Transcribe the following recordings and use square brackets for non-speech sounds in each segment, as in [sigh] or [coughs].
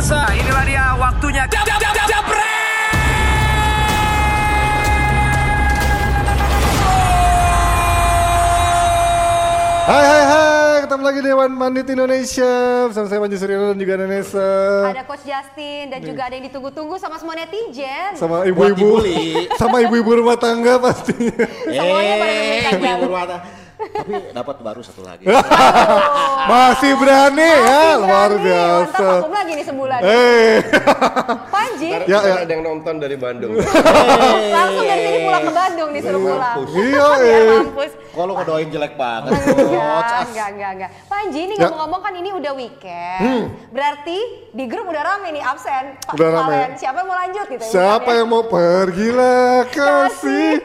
pemirsa, inilah dia waktunya. Jab, jab, jab, jab! Hai hai hai, ketemu lagi di One Mandit Indonesia bersama saya Panji Suryono dan juga Nenesa Ada Coach Justin dan juga ada yang ditunggu-tunggu sama semua netizen. sama ibu-ibu [laughs] sama ibu-ibu rumah tangga pastinya. [laughs] Semuanya pada Eh, jam. Tapi dapat baru satu lagi. [laughs] Masih berani ya, luar biasa. Mantap vakum lagi nih sebulan. Eh, Panji, Ya, Ya, ada yang nonton dari Bandung. [laughs] langsung dari sini pulang ke Bandung disuruh pulang. iya [laughs] Ya eh. mampus. Kok lo ngedoain jelek banget? Enggak, enggak, enggak, enggak. Panji ini Ya. ngomong-ngomong kan ini udah weekend. Berarti di grup udah rame nih absen. Pak Udah rame. Siapa yang mau lanjut gitu? Siapa yang mau pergilah kasih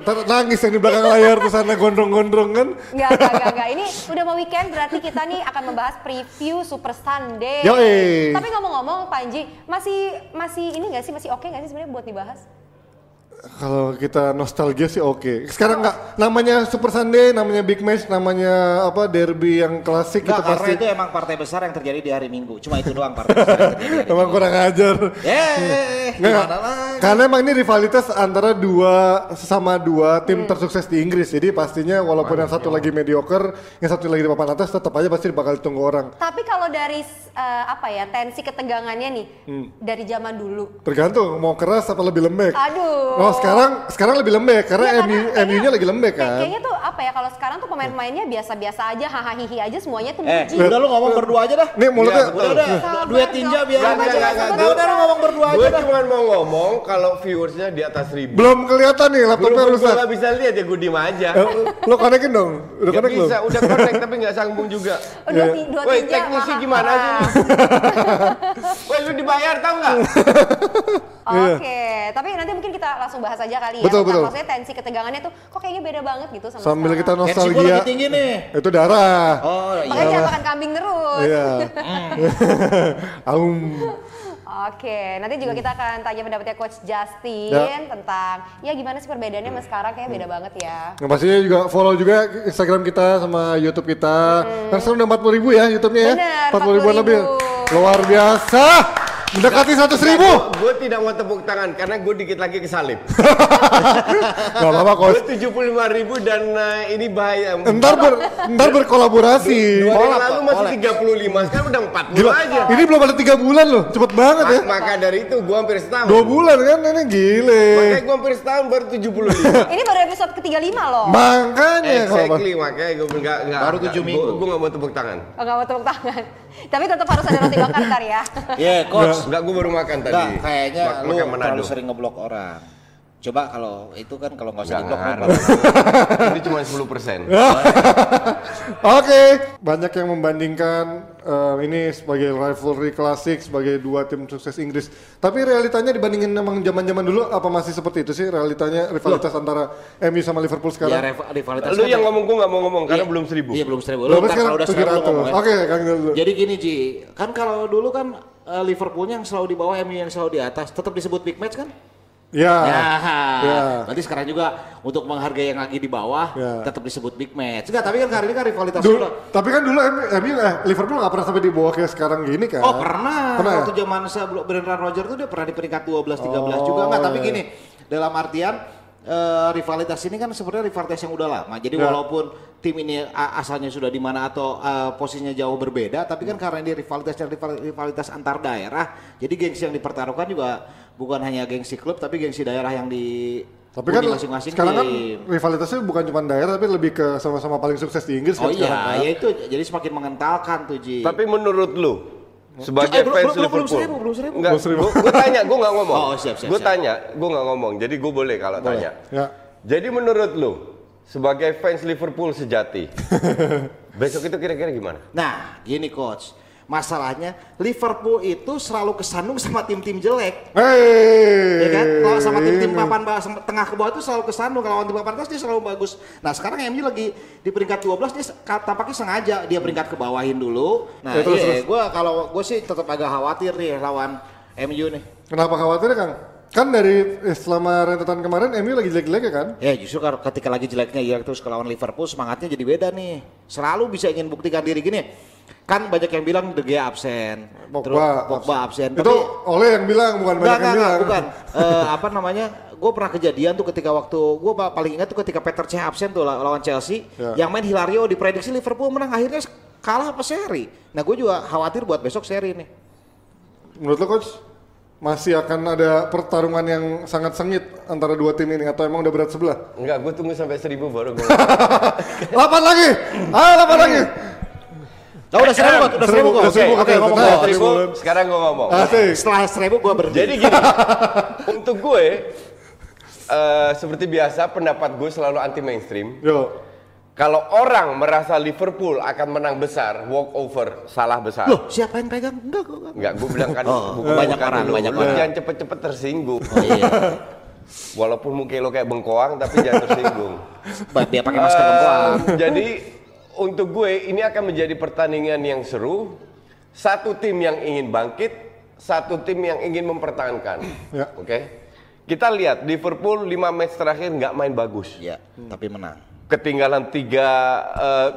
Ntar nangis yang di belakang layar tuh sana gondrong-gondrong kan Enggak, enggak, enggak, enggak. Ini udah mau weekend berarti kita nih akan membahas preview Super Sunday. Yoi. Tapi ngomong-ngomong Panji, masih masih ini enggak sih masih oke enggak sih sebenarnya buat dibahas? Kalau kita nostalgia sih oke. Sekarang nggak namanya Super Sunday, namanya Big Match, namanya apa derby yang klasik Enggak, itu karena pasti itu emang partai besar yang terjadi di hari Minggu. Cuma itu doang partai besar yang terjadi. di hari emang Minggu. kurang ajar. Eh, Nggak, gimana lagi? karena emang ini rivalitas antara dua sama dua tim tersukses di Inggris. Jadi pastinya walaupun yang satu lagi mediocre, yang satu lagi di papan atas, tetap aja pasti bakal ditunggu orang. Tapi kalau dari eh, apa ya tensi ketegangannya nih Hmm. dari zaman dulu. Tergantung mau keras apa lebih lembek. Aduh. Oh sekarang sekarang lebih lembek karena Iya, MU kayaknya- MU-nya lagi lembek kan. Kayaknya tuh apa ya kalau sekarang tuh pemain-pemainnya biasa-biasa aja, hahaha hihi aja semuanya tuh Eh, muji. udah lu ngomong berdua aja dah. Nih mulutnya Iya, Udah, udah. Duet tinja biar aja. jangan Udah, udah lu ngomong berdua aja Gue dah. cuma mau ngomong kalau viewersnya di atas ribu. belum kelihatan nih laptopnya gue rusak. gak bisa lihat ya gue diem aja. Eh, lo konekin dong, udah konek belum? bisa, udah connect tapi gak sambung juga. Oh, dua, ti- dua Woi, tinja, teknisi gimana sih? [laughs] Woi, lu dibayar tau gak? [laughs] Oke, tapi nanti mungkin kita langsung bahas aja kali ya. Betul, betul. Maksudnya tensi ketegangannya tuh kok kayaknya beda banget gitu sama Sambil kita sekarang. Tensi gua nostalgia. lagi tinggi nih. Itu darah. Oh Makanya iya. jangan makan kambing terus. Iya. [laughs] Aum. Oke, nanti juga kita akan tanya pendapatnya Coach Justin Ya. tentang ya gimana sih perbedaannya sama sekarang kayaknya beda banget ya. Nah, pastinya juga follow juga Instagram kita sama YouTube kita. Kan sekarang udah 40 ribu ya YouTube-nya ya. Bener, 40 ribuan 40.000. lebih. Luar biasa. Mendekati 100 ribu. Gue tidak mau tepuk tangan karena gue dikit lagi kesalip. [laughs] Gak apa-apa Gue coach. 75 ribu dan eh, ini bahaya. Ntar, ber, ntar berkolaborasi. Dua hari lalu masih kolab. 35, sekarang udah 40 Gila, aja. ini belum ada 3 bulan loh. Cepet banget ya. Ma- Maka dari itu gue hampir setahun. 2 bulan kan ini gile. Makanya gue hampir setahun baru 75. [laughs] Ini baru episode ke-35 loh. Makanya kalau exactly, makanya gue enggak enggak. Baru tujuh minggu. Gue enggak mau tepuk tangan. Oh, gak mau tepuk tangan. Tapi tetap harus ada roti bakar ntar ya. Iya, coach. Enggak, gue baru makan tadi. Enggak, kayaknya Mak- lu makan terlalu sering ngeblok orang. Coba kalau itu kan kalau nggak usah diblok [laughs] Ini cuma 10 persen. [laughs] Oke, banyak yang membandingkan eh, ini sebagai rivalry klasik sebagai dua tim sukses Inggris. Tapi realitanya dibandingin memang zaman-zaman dulu apa masih seperti itu sih realitanya rivalitas antara MU sama Liverpool Ya sekarang? rival- rivalitas Lu kan yang ya. ngomong gue nggak mau ngomong karena Iya. belum seribu. Iya belum seribu. Lu sekarang? kalau udah seribu lu 700. ngomong ya. Oke, Kang dulu. Jadi gini Ji, kan kalau dulu kan eh, Liverpoolnya yang selalu di bawah, MU yang selalu di atas, tetap disebut big match kan? Ya. Ya, Ya. berarti sekarang juga untuk menghargai yang lagi di bawah, Ya. tetap disebut big match. Enggak, tapi kan hari ini kan rivalitas Dulu, tapi kan dulu MU, eh, Liverpool nggak pernah sampai di bawah kayak sekarang gini kan? Oh pernah, Pernah ya? waktu zaman sebelum Brendan Rodgers tuh dia pernah di peringkat 12-13 Oh, juga enggak, tapi iya. gini, dalam artian eh, rivalitas ini kan sebenarnya rivalitas yang udah lama. Jadi Ya. walaupun tim ini asalnya sudah di mana atau eh, posisinya jauh berbeda, tapi kan karena ini rivalitas dan rivalitas antar daerah, jadi gengsi yang dipertaruhkan juga bukan hanya gengsi klub tapi gengsi daerah yang di Tapi kan masing-masing sekarang kan tim. rivalitasnya bukan cuma daerah tapi lebih ke sama-sama paling sukses di Inggris Oh kan sekarang iya, kan? ya itu jadi semakin mengentalkan tuh Ji. Tapi menurut lu sebagai Eh, belum- fans belum- belum Liverpool, seribu, belum seribu. Enggak, Belum seribu. Gue tanya, gue nggak ngomong. Oh, siap, siap, Gue tanya, gue nggak ngomong. Jadi gue boleh kalau tanya. Ya. Jadi menurut lu sebagai fans Liverpool sejati, [laughs] besok itu kira-kira gimana? Nah, gini coach. Masalahnya Liverpool itu selalu kesandung sama tim-tim jelek. Hei. Ya kan? Kalau sama tim-tim papan bawah tengah ke bawah itu selalu kesandung. Kalau lawan tim papan atas dia selalu bagus. Nah, sekarang MU lagi di peringkat 12 dia tampaknya sengaja dia peringkat ke bawahin dulu. Nah, Ya, terus, iya, terus. gua kalau gue sih tetap agak khawatir nih lawan MU nih. Kenapa khawatir Kang? Kan dari eh, selama rentetan kemarin MU lagi jelek-jelek ya kan? Ya justru ketika lagi jeleknya ya terus ke lawan Liverpool semangatnya jadi beda nih. Selalu bisa ingin buktikan diri gini. Kan banyak yang bilang De Gea absen, terus Pogba, Pogba absen. Itu Tapi oleh yang bilang bukan Enggak, banyak yang enggak, bilang. bukan. Eh, [laughs] apa namanya? Gue pernah kejadian tuh ketika waktu gue paling ingat tuh ketika Peter Cech absen tuh law- lawan Chelsea, Ya. yang main Hilario diprediksi Liverpool menang akhirnya kalah apa seri. Nah gue juga khawatir buat besok seri nih. Menurut lo coach masih akan ada pertarungan yang sangat sengit antara dua tim ini atau emang udah berat sebelah? Enggak, gue tunggu sampai seribu baru gue. 8 [laughs] lagi. Ah, 8 lagi. [laughs] Oh, udah seribu kok, udah seribu kok. Udah Oke, seribu, oke, oke, ngomong kok. seribu, Seribu. sekarang gue ngomong. Asik. Setelah seribu gue berhenti. Jadi gini, [laughs] untuk gue eh, seperti biasa pendapat gue selalu anti mainstream. Yo. Kalau orang merasa Liverpool akan menang besar, walk over, salah besar. Loh, siapa yang pegang? Enggak, enggak, enggak. Enggak, gue bilang kan Oh, bukan banyak bukan orang, lu. banyak orang. jangan cepet-cepet tersinggung. Oh iya. Walaupun mungkin lo kayak bengkoang, tapi jangan tersinggung. Dia pakai masker perempuan. Ehm, jadi untuk gue ini akan menjadi pertandingan yang seru. Satu tim yang ingin bangkit, satu tim yang ingin mempertahankan. Ya. Oke. Kita lihat Liverpool 5 match terakhir nggak main bagus. Iya, tapi menang. Ketinggalan tiga, eh,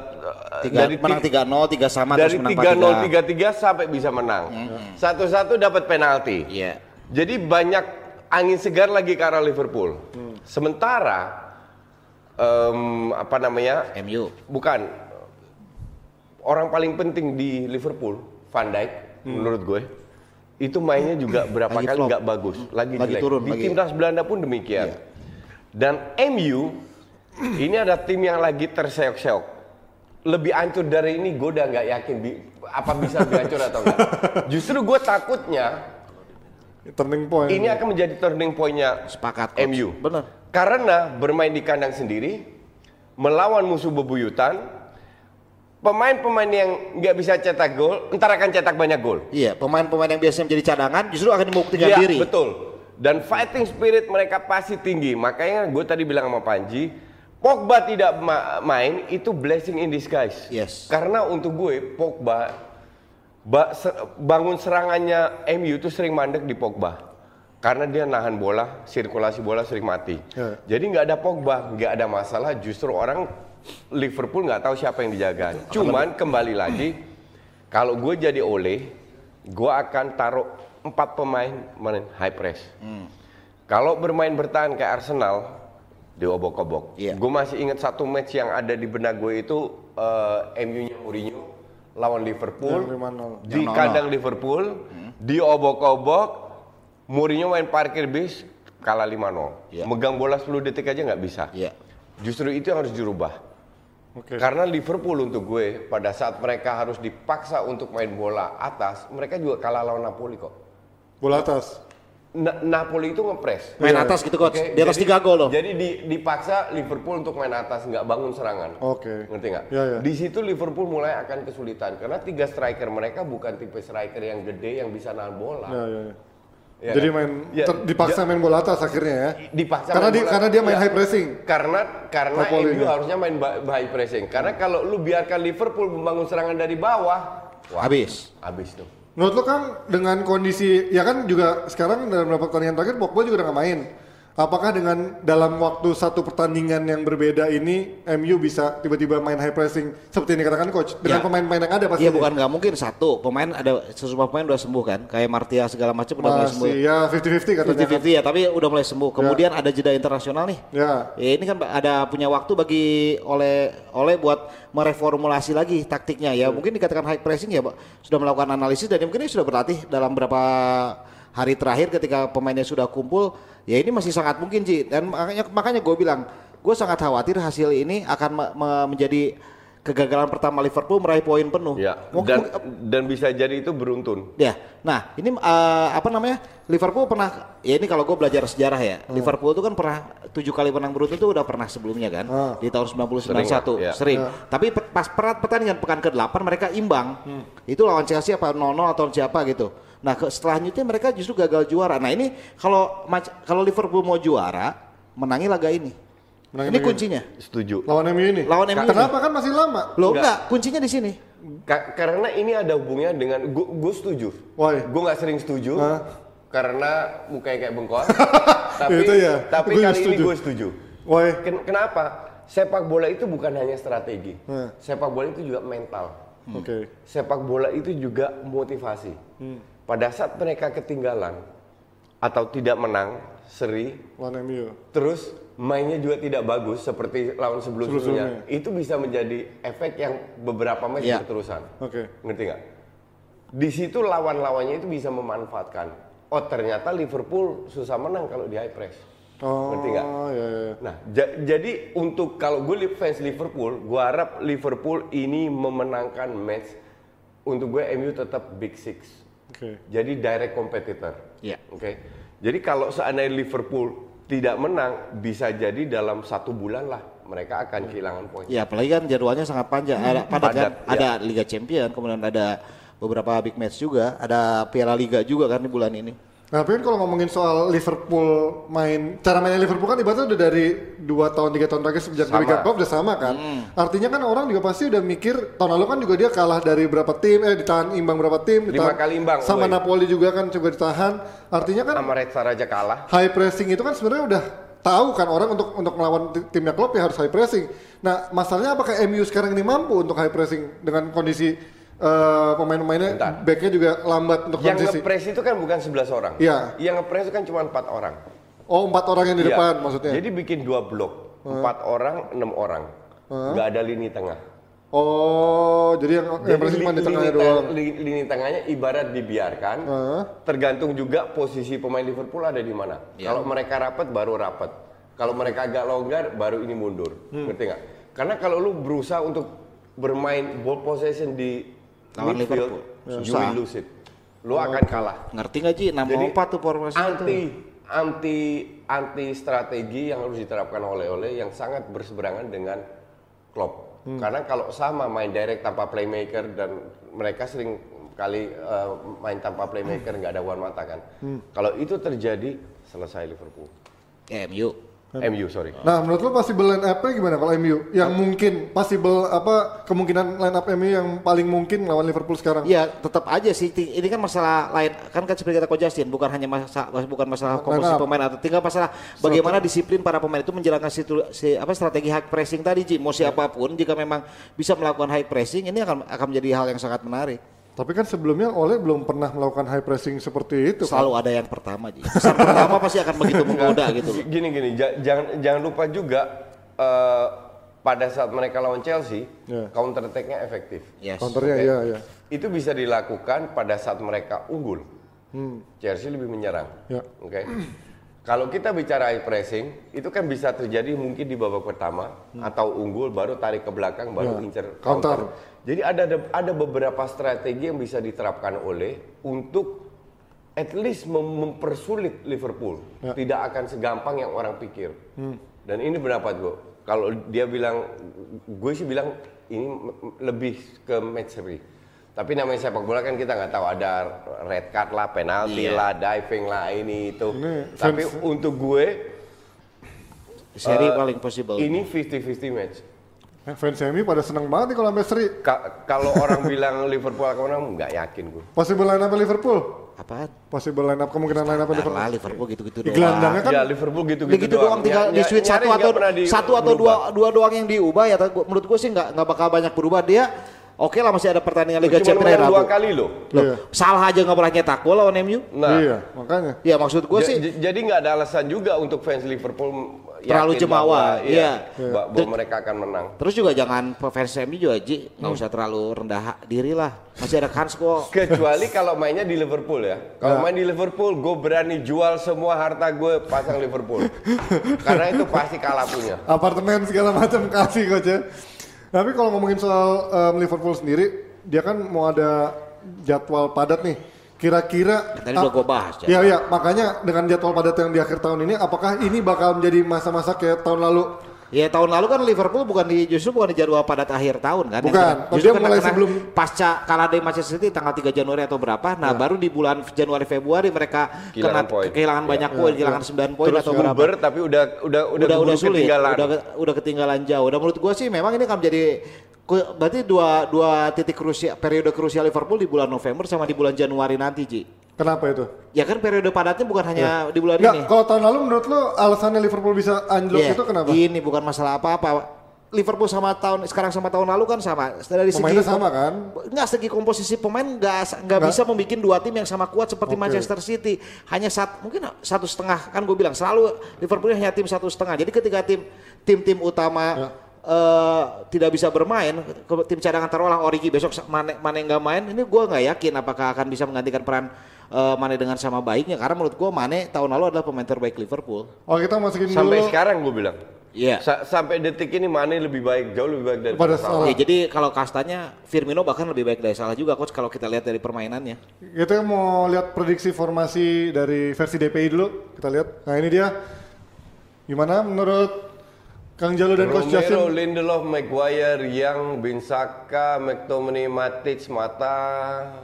Tiga, dari menang ti- 3-0, 3 sama dari terus menang 3-0 4-3. 3-3 sampai bisa menang. Satu-satu dapat penalti. Iya. Jadi banyak angin segar lagi ke arah Liverpool. Sementara em, apa namanya? MU. Bukan orang paling penting di Liverpool, Van Dijk menurut gue. Itu mainnya juga berapa Lagi kali nggak bagus, lagi, Lagi jelek. turun, Di lagi. timnas Belanda pun demikian. Dan MU ini ada tim yang lagi terseok-seok. Lebih hancur dari ini gue udah nggak yakin bi- apa bisa lebih hancur atau enggak. [laughs] Justru gue takutnya Turning point. ini akan menjadi turning point-nya Sepakat. Coach. MU. Bener. Karena bermain di kandang sendiri, melawan musuh bebuyutan, pemain-pemain yang nggak bisa cetak gol, entar akan cetak banyak gol. Iya, pemain-pemain yang biasanya menjadi cadangan justru akan membuktikan Iya, diri. betul. Dan fighting spirit mereka pasti tinggi. Makanya gue tadi bilang sama Panji, Pogba tidak ma- main itu blessing in disguise. Yes. Karena untuk gue Pogba ba- se- bangun serangannya MU itu sering mandek di Pogba. Karena dia nahan bola, sirkulasi bola sering mati. Ya. Jadi nggak ada Pogba, nggak ada masalah. Justru orang Liverpool nggak tahu siapa yang dijaga. Cuman kembali lagi, kalau gue jadi Ole, gue akan taruh empat pemain main high press. Kalau bermain bertahan kayak Arsenal, diobok-obok. Iya. Gue masih ingat satu match yang ada di benak gue itu eh, MU-nya Mourinho lawan Liverpool Yang 5-0. di Yang 0-0. kandang Liverpool, diobok-obok, Mourinho main parkir bis kalah 5-0. Iya. Megang bola 10 detik aja nggak bisa. Iya. Justru itu yang harus dirubah. Oke. Karena Liverpool untuk gue pada saat mereka harus dipaksa untuk main bola atas, mereka juga kalah lawan Napoli kok. Bola atas. Na- Napoli itu ngepres. Main Iya. atas gitu coach. Oke, Di atas jadi- 3 gol loh. Jadi di- dipaksa Liverpool untuk main atas, nggak bangun serangan. Oke. Ngerti nggak? Ya, ya. Di situ Liverpool mulai akan kesulitan karena tiga striker mereka bukan tipe striker yang gede yang bisa nahan bola. Ya, ya, ya. Ya Jadi kan? main Ya, ter- dipaksa main bola atas akhirnya ya. Dipaksa Karena main dia bola. karena dia main Ya. high pressing. Karena karena MU nya. harusnya main high pressing. Karena kalau lu biarkan Liverpool membangun serangan dari bawah, wah, Habis. habis tuh. Menurut lo Kang dengan kondisi ya kan juga sekarang dalam beberapa pertandingan terakhir Pogba juga udah nggak main. Apakah dengan dalam waktu satu pertandingan yang berbeda ini MU bisa tiba-tiba main high pressing seperti yang dikatakan coach dengan Ya. pemain-pemain yang ada pasti. Iya bukan nggak mungkin satu pemain ada sesumber pemain udah sembuh kan kayak Martia segala macam udah mulai sembuh. masih ya 50-50 katanya. 50-50 ya tapi udah mulai sembuh. Kemudian ada jeda internasional nih. Ya. Ya, ini kan ada punya waktu bagi oleh oleh buat mereformulasi lagi taktiknya ya. Mungkin dikatakan high pressing ya, Pak. Sudah melakukan analisis dan mungkin ini sudah berlatih dalam berapa hari terakhir ketika pemainnya sudah kumpul. Ya ini masih sangat mungkin sih. Dan makanya makanya gue bilang, gue sangat khawatir hasil ini akan me- me- menjadi kegagalan pertama Liverpool meraih poin penuh. Ya. Mungkin- Dan dan bisa jadi itu beruntun. Ya, nah ini eh, apa namanya Liverpool pernah ya ini kalau gue belajar sejarah ya Liverpool itu kan pernah tujuh kali menang beruntun itu udah pernah sebelumnya kan Ah. di tahun 90 Sering, 91 ya. sering. Tapi pe- pas perat pertandingan pekan ke-8 mereka imbang. Itu lawan Chelsea apa 0-0 atau siapa gitu. Nah, ke, selanjutnya mereka justru gagal juara. Nah, ini kalau kalau Liverpool mau juara menangi laga ini. Menangi ini kuncinya. Setuju. Lawan MU ini. Lawan MU Kenapa kan masih lama? Loh Enggak. enggak, kuncinya di sini. Ka- karena ini ada hubungannya dengan gue setuju. Why? Gue nggak sering setuju Hah? karena mukanya kayak bengkoang. [laughs] tapi Itu ya, tapi gue kali ini setuju. gue setuju. Why? Ken- kenapa? Sepak bola itu bukan hanya strategi. Hmm. Sepak bola itu juga mental. Oke. sepak bola itu juga motivasi. Pada saat mereka ketinggalan atau tidak menang seri, Lawan MU. terus mainnya juga tidak bagus seperti lawan sebelum-sebelumnya, Sebelum-sebelumnya. itu bisa menjadi efek yang beberapa match Iya. berterusan. Oke. Ngerti nggak? Di situ lawan-lawannya itu bisa memanfaatkan. Oh ternyata Liverpool susah menang kalau di high press. Oh, Ngerti nggak? ya, ya, ya. Nah, ja- jadi untuk kalau gue fans Liverpool, gue harap Liverpool ini memenangkan match untuk gue MU tetap big six. Oke. Jadi direct competitor. Iya. Oke. Jadi kalau seandainya Liverpool tidak menang, bisa jadi dalam satu bulan lah mereka akan kehilangan poin. Ya apalagi kan jadwalnya sangat panjang. Ada padat, kan? Padat, ya. Ada Liga Champion, kemudian ada beberapa big match juga, ada Piala Liga juga kan di bulan ini. Nah, tapi kalau ngomongin soal Liverpool main, cara mainnya Liverpool kan ibaratnya udah dari dua tahun tiga tahun terakhir sejak. Liga Cup udah sama kan. Artinya kan orang juga pasti udah mikir tahun lalu kan juga dia kalah dari berapa tim, eh ditahan imbang berapa tim, Lima ditahan- kali imbang, Sama woi. Napoli juga kan juga ditahan. Artinya kan Sama Red Star aja kalah. high pressing itu kan sebenarnya udah tahu kan orang untuk untuk melawan ti- timnya Klopp ya harus high pressing. Nah, masalahnya apakah MU sekarang ini mampu untuk high pressing dengan kondisi eh, pemain-pemainnya backnya juga lambat untuk Yang transisi. ngepres itu kan bukan 11 orang. Iya. Yang ngepres itu kan cuma empat orang. Oh, empat orang yang di Iya. depan maksudnya. Jadi bikin dua blok, empat orang, enam orang, nggak ada lini tengah. Oh, jadi yang yang pressing cuma di tengahnya lini, doang. teng- li- lini tengahnya ibarat dibiarkan. Heeh. Tergantung juga posisi pemain Liverpool ada di mana. Iya. Kalau mereka rapat baru rapat. Kalau mereka agak longgar baru ini mundur. Hmm. Ngerti nggak? Karena kalau lu berusaha untuk bermain ball possession di Lawan Liverpool. you will lose it. Lu akan kalah. Ngerti nggak Ji? 6 Jadi 4 tuh formasinya anti tuh. anti anti strategi yang harus diterapkan oleh oleh yang sangat berseberangan dengan Klopp. Karena kalau sama main direct tanpa playmaker dan mereka sering kali eh, main tanpa playmaker nggak ada Wan Mata kan. Kalau itu terjadi selesai Liverpool. MU. MU sorry. Nah, menurut lo possible line up-nya gimana kalau MU? Yang mungkin possible apa kemungkinan line up MU yang paling mungkin melawan Liverpool sekarang? Ya tetap aja sih. Ini kan masalah lain. Kan kan seperti kata Coach Justin, bukan hanya masalah bukan masalah komposisi up. pemain atau tinggal masalah bagaimana disiplin para pemain itu menjalankan situ, si, apa strategi high pressing tadi, Ji. Mau siapa pun jika memang bisa melakukan high pressing, ini akan akan menjadi hal yang sangat menarik. Tapi kan sebelumnya Oleh belum pernah melakukan high pressing seperti itu. kan? Selalu ada yang pertama, Ji. Pertama pasti akan begitu menggoda gitu loh. Gini gini, ja- jangan jangan lupa juga eh, pada saat mereka lawan Chelsea, Ya. counter attack-nya efektif. Yes. Counternya Oke. iya iya. Itu bisa dilakukan pada saat mereka unggul. Chelsea lebih menyerang. Ya. Oke. Kalau kita bicara high pressing, itu kan bisa terjadi mungkin di babak pertama atau unggul baru tarik ke belakang baru Ya. incer Counter. counter. Jadi ada ada beberapa strategi yang bisa diterapkan oleh untuk at least mem- mempersulit Liverpool. Ya. Tidak akan segampang yang orang pikir. Dan ini pendapat gue. Kalau dia bilang, gue sih bilang ini lebih ke match. Tapi namanya sepak bola kan kita nggak tahu ada red card lah, penalti Iya. lah, diving lah, ini itu. Ini Tapi fans- untuk gue Seri Eh, paling possible. ini 50-50 match. Eh, Fans MU pada seneng banget nih kalau sampai seri. Ka- kalau orang [laughs] bilang Liverpool akan menang, nggak yakin gue. Possible line up Liverpool. Apaan? Possible line up kemungkinan line up Liverpool. lah Liverpool gitu-gitu Di doang. gelandangnya kan ya Liverpool gitu-gitu Begitu doang tinggal di Ny- switch satu atau satu atau dua dua doang yang diubah ya. menurut gue sih nggak nggak bakal banyak berubah dia. Oke lah masih ada pertandingan Liga Cuma Champions Rabu. dua kali loh. Loh, Iya. salah aja nggak boleh nyetak gol lawan MU. Nah, Iya, makanya. Ya maksud gue sih jadi nggak ada alasan juga untuk fans Liverpool Terlalu jemawa, bahwa, iya. ba- bahwa mereka akan menang. terus juga jangan fans MU juga Ji nggak usah terlalu rendah diri lah. Masih ada kans kok. [laughs] Kecuali kalau mainnya di Liverpool ya. Kalau main di Liverpool, gue berani jual semua harta gue pasang Liverpool. [laughs] Karena itu pasti kalah punya. Apartemen segala macam kasih coach ya. Tapi kalau ngomongin soal em, Liverpool sendiri, dia kan mau ada jadwal padat nih. Kira-kira Tadi udah gua bahas, ya. Iya iya, makanya dengan jadwal padat yang di akhir tahun ini apakah ini bakal menjadi masa-masa kayak tahun lalu? Ya tahun lalu kan Liverpool bukan di justru bukan di jadwal padat akhir tahun kan. Yang Bukan, tapi justru dia kena- mulai kena sebelum- pasca kalah dari Manchester City tanggal 3 Januari atau berapa. Nah, baru di bulan Januari Februari mereka Kehilangan kena poin. kehilangan banyak poin, kehilangan 9 poin Terus atau berapa. Uber tapi udah udah udah, udah udah sulit, ketinggalan. udah udah ketinggalan jauh. Dan menurut gua sih memang ini akan menjadi berarti dua dua titik krusial periode krusial Liverpool di bulan November sama di bulan Januari nanti, Ji. Kenapa itu? Ya kan periode padatnya bukan hanya di bulan Enggak, ini. kalau tahun lalu menurut lo alasannya Liverpool bisa anjlok Iya, itu kenapa? Ini bukan masalah apa-apa. Liverpool sama tahun sekarang sama tahun lalu kan sama. Dari segi Pemainnya sama kan? Nggak segi komposisi pemain nggak nggak Nggak. bisa membuat dua tim yang sama kuat seperti Oke. Manchester City. Hanya sat, mungkin satu setengah kan gue bilang selalu Liverpool hanya tim satu setengah. Jadi ketika tim tim-tim utama Ya. Eh, tidak bisa bermain, ke- tim cadangan taruhlah Origi besok Mane Mane nggak main, ini gue nggak yakin apakah akan bisa menggantikan peran eh, Mane dengan sama baiknya. Karena menurut gue Mane tahun lalu adalah pemain terbaik Liverpool. Oh kita masukin Sampai dulu sekarang gue bilang. Iya. Sa- sampai detik ini Mane lebih baik, jauh lebih baik dari Pada Salah. Ya, jadi kalau kastanya Firmino bahkan lebih baik dari salah juga coach kalau kita lihat dari permainannya. Kita mau lihat prediksi formasi dari versi DPI dulu. Kita lihat. Nah ini dia. Gimana menurut Kang Jalo dan Coach Romero, Justin? Lindelof, Maguire, Yang, Binsaka, McTominay, Matic, Mata,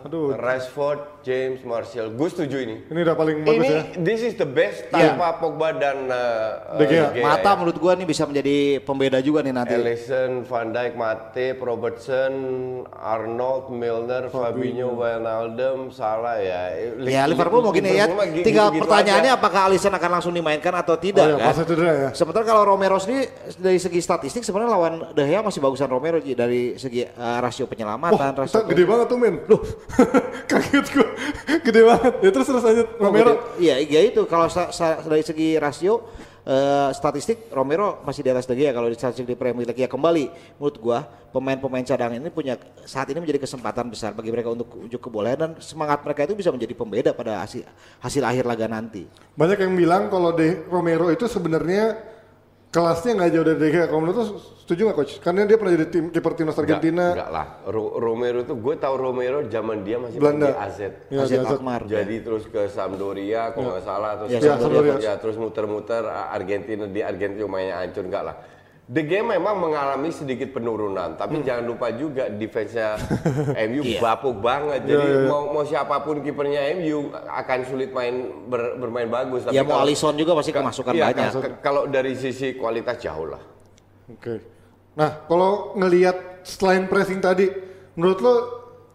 Aduh. Rashford, James, Martial. Gue setuju ini. Ini udah paling bagus Ini ya. this is the best Iya. tanpa Pogba dan uh, De Gea. Mata ya. menurut gua nih bisa menjadi pembeda juga nih nanti. Ellison, Van Dijk, Matip, Robertson, Arnold, Milner, Fabinho, Wijnaldum, Salah ya. Ya Liverpool mau gini ya. Liverpool Tinggal gitu-gitu pertanyaannya aja. apakah Alisson akan langsung dimainkan atau tidak Oh iya, kan? ya. Sementara kalau Romero sendiri dari segi statistik sebenarnya lawan De Gea masih bagusan Romero Ji, dari segi uh, rasio penyelamatan, Wah, rasio gede banget tuh men. Loh, [laughs] kaget gua. Gede banget. Ya terus terus aja Oh, Romero. Iya, iya itu kalau sa- sa- dari segi rasio eh, statistik Romero masih di atas De Gea kalau di statistik di Premier League ya kembali menurut gua pemain-pemain cadangan ini punya saat ini menjadi kesempatan besar bagi mereka untuk ujuk kebolehan dan semangat mereka itu bisa menjadi pembeda pada hasil hasil akhir laga nanti. Banyak yang bilang kalau De Romero itu sebenarnya kelasnya nggak jauh dari De Gea. Kalau menurut lu setuju nggak coach? Karena dia pernah jadi tim kiper timnas Argentina. Enggak, enggak lah. Ro- Romero itu gue tahu Romero zaman dia masih Belanda. di AZ. Ya, AZ AZ. Alkmaar. Jadi terus ke Sampdoria kalau nggak salah terus Ya, ke- Sampdoria. ya, terus muter-muter Argentina di Argentina mainnya hancur enggak lah. De Gea memang mengalami sedikit penurunan, Hmm. tapi jangan lupa juga defense-nya [laughs] MU Iya. bapuk banget. Jadi mau mau siapa pun kipernya MU akan sulit main ber- bermain bagus. ya mau Alisson juga pasti kemasukan Iya, banyak. ka- kalau dari sisi kualitas jauh lah. Oke. Nah, kalau ngelihat selain pressing tadi, menurut lo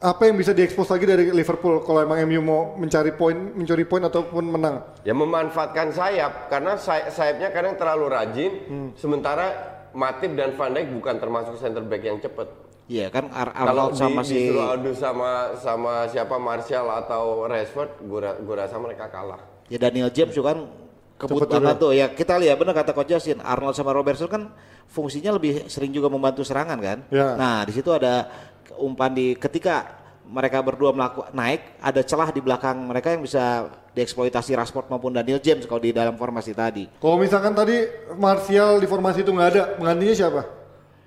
apa yang bisa diekspos lagi dari Liverpool kalau emang MU mau mencari poin, mencuri poin ataupun menang? Ya memanfaatkan sayap karena say- sayapnya kadang terlalu rajin, sementara Matip dan Van Dijk bukan termasuk center back yang cepat. Iya kan Ar Kalau Arnold sama di, si disuruh adu sama sama siapa Martial atau Rashford, gua, gua rasa mereka kalah. ya Daniel James juga kan kebut Cepet banget juga. tuh ya kita lihat benar kata coach Justin Arnold sama Robertson kan fungsinya lebih sering juga membantu serangan kan Ya. nah di situ ada umpan di ketika mereka berdua melakukan naik ada celah di belakang mereka yang bisa dieksploitasi Rashford maupun Daniel James kalau di dalam formasi tadi Kalau misalkan tadi Martial di formasi itu nggak ada, penggantinya siapa?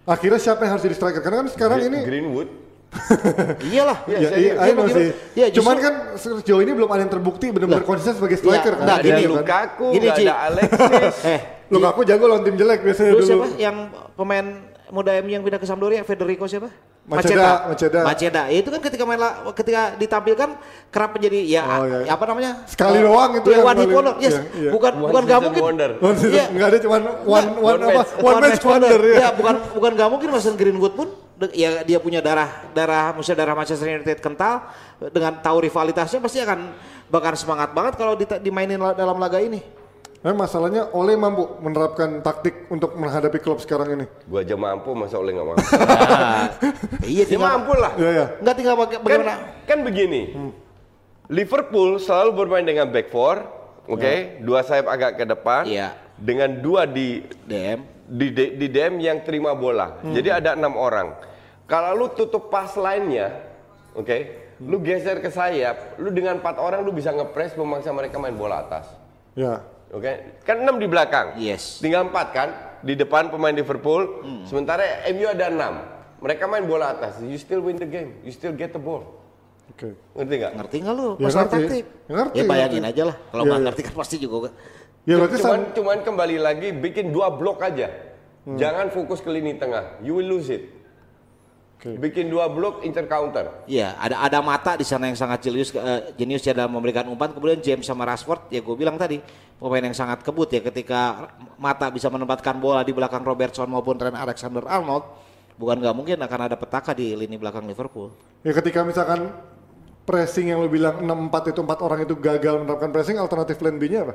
Akhirnya siapa yang harus jadi striker? Karena kan sekarang Gre- ini Greenwood. [laughs] iyalah Ya, Iya, iya. Iya, justru- Cuman kan sejauh ini belum ada yang terbukti benar-benar konsisten sebagai striker Iya, kan. nah, gini, ada kan? Lukaku, Gini, ada Alexis. [laughs] eh [laughs] Lukaku jago lawan tim jelek biasanya Dulu dulu. siapa yang pemain muda MU yang pindah ke Sampdoria Federico siapa? Maceda, Maceda. Maceda. Ya, Itu kan ketika main la- ketika ditampilkan kerap menjadi ya Oh, iya. apa namanya? Sekali Eh, doang itu ya, one hit wonder. Yes. iya, iya. Bukan One bukan nggak season mungkin. wonder. One season, Iya. nggak ada cuman one one, one apa? match. One, match wonder ya. Ya, bukan bukan nggak mungkin Mason Greenwood pun ya dia punya darah darah maksudnya darah Manchester United kental dengan tahu rivalitasnya pasti akan bakal semangat banget kalau dimainin la- dalam laga ini. Nah, masalahnya Oleh mampu menerapkan taktik untuk menghadapi klub sekarang ini. Gua aja mampu, masa oleh nggak mampu. [laughs] iya, ya mampu lah. Iya ya. Nggak tinggal baga- Kan, bagaimana? kan begini, Liverpool selalu bermain dengan back four, oke, dua sayap agak ke depan, Iya. dengan dua di DM. di, di, di DM yang terima bola. Jadi ada enam orang. Kalau lu tutup pas lainnya, oke, lu geser ke sayap, lu dengan empat orang lu bisa ngepres memaksa mereka main bola atas. Ya. Oke, kan enam di belakang. Yes. Tinggal empat kan di depan pemain Liverpool. Sementara MU ada enam. Mereka main bola atas. You still win the game. You still get the ball. Oke. Ngerti nggak? Ngerti nggak lu Ya, masalah ngerti. taktik? Ya, ngerti, ya bayangin ngerti. aja lah. Kalau Iya, nggak iya. ngerti kan pasti juga. Ya berarti cuman, cuman kembali lagi bikin dua blok aja. Jangan fokus ke lini tengah. You will lose it. Oke. Bikin dua blok inter counter. Iya, ada ada mata di sana yang sangat jenius eh, jenius ya dalam memberikan umpan. Kemudian James sama Rashford, ya gue bilang tadi pemain yang sangat kebut ya ketika mata bisa menempatkan bola di belakang Robertson maupun Trent Alexander Arnold, bukan nggak mungkin akan ada petaka di lini belakang Liverpool. ya ketika misalkan pressing yang lu bilang 6-4 itu empat orang itu gagal menerapkan pressing, alternatif plan B-nya apa?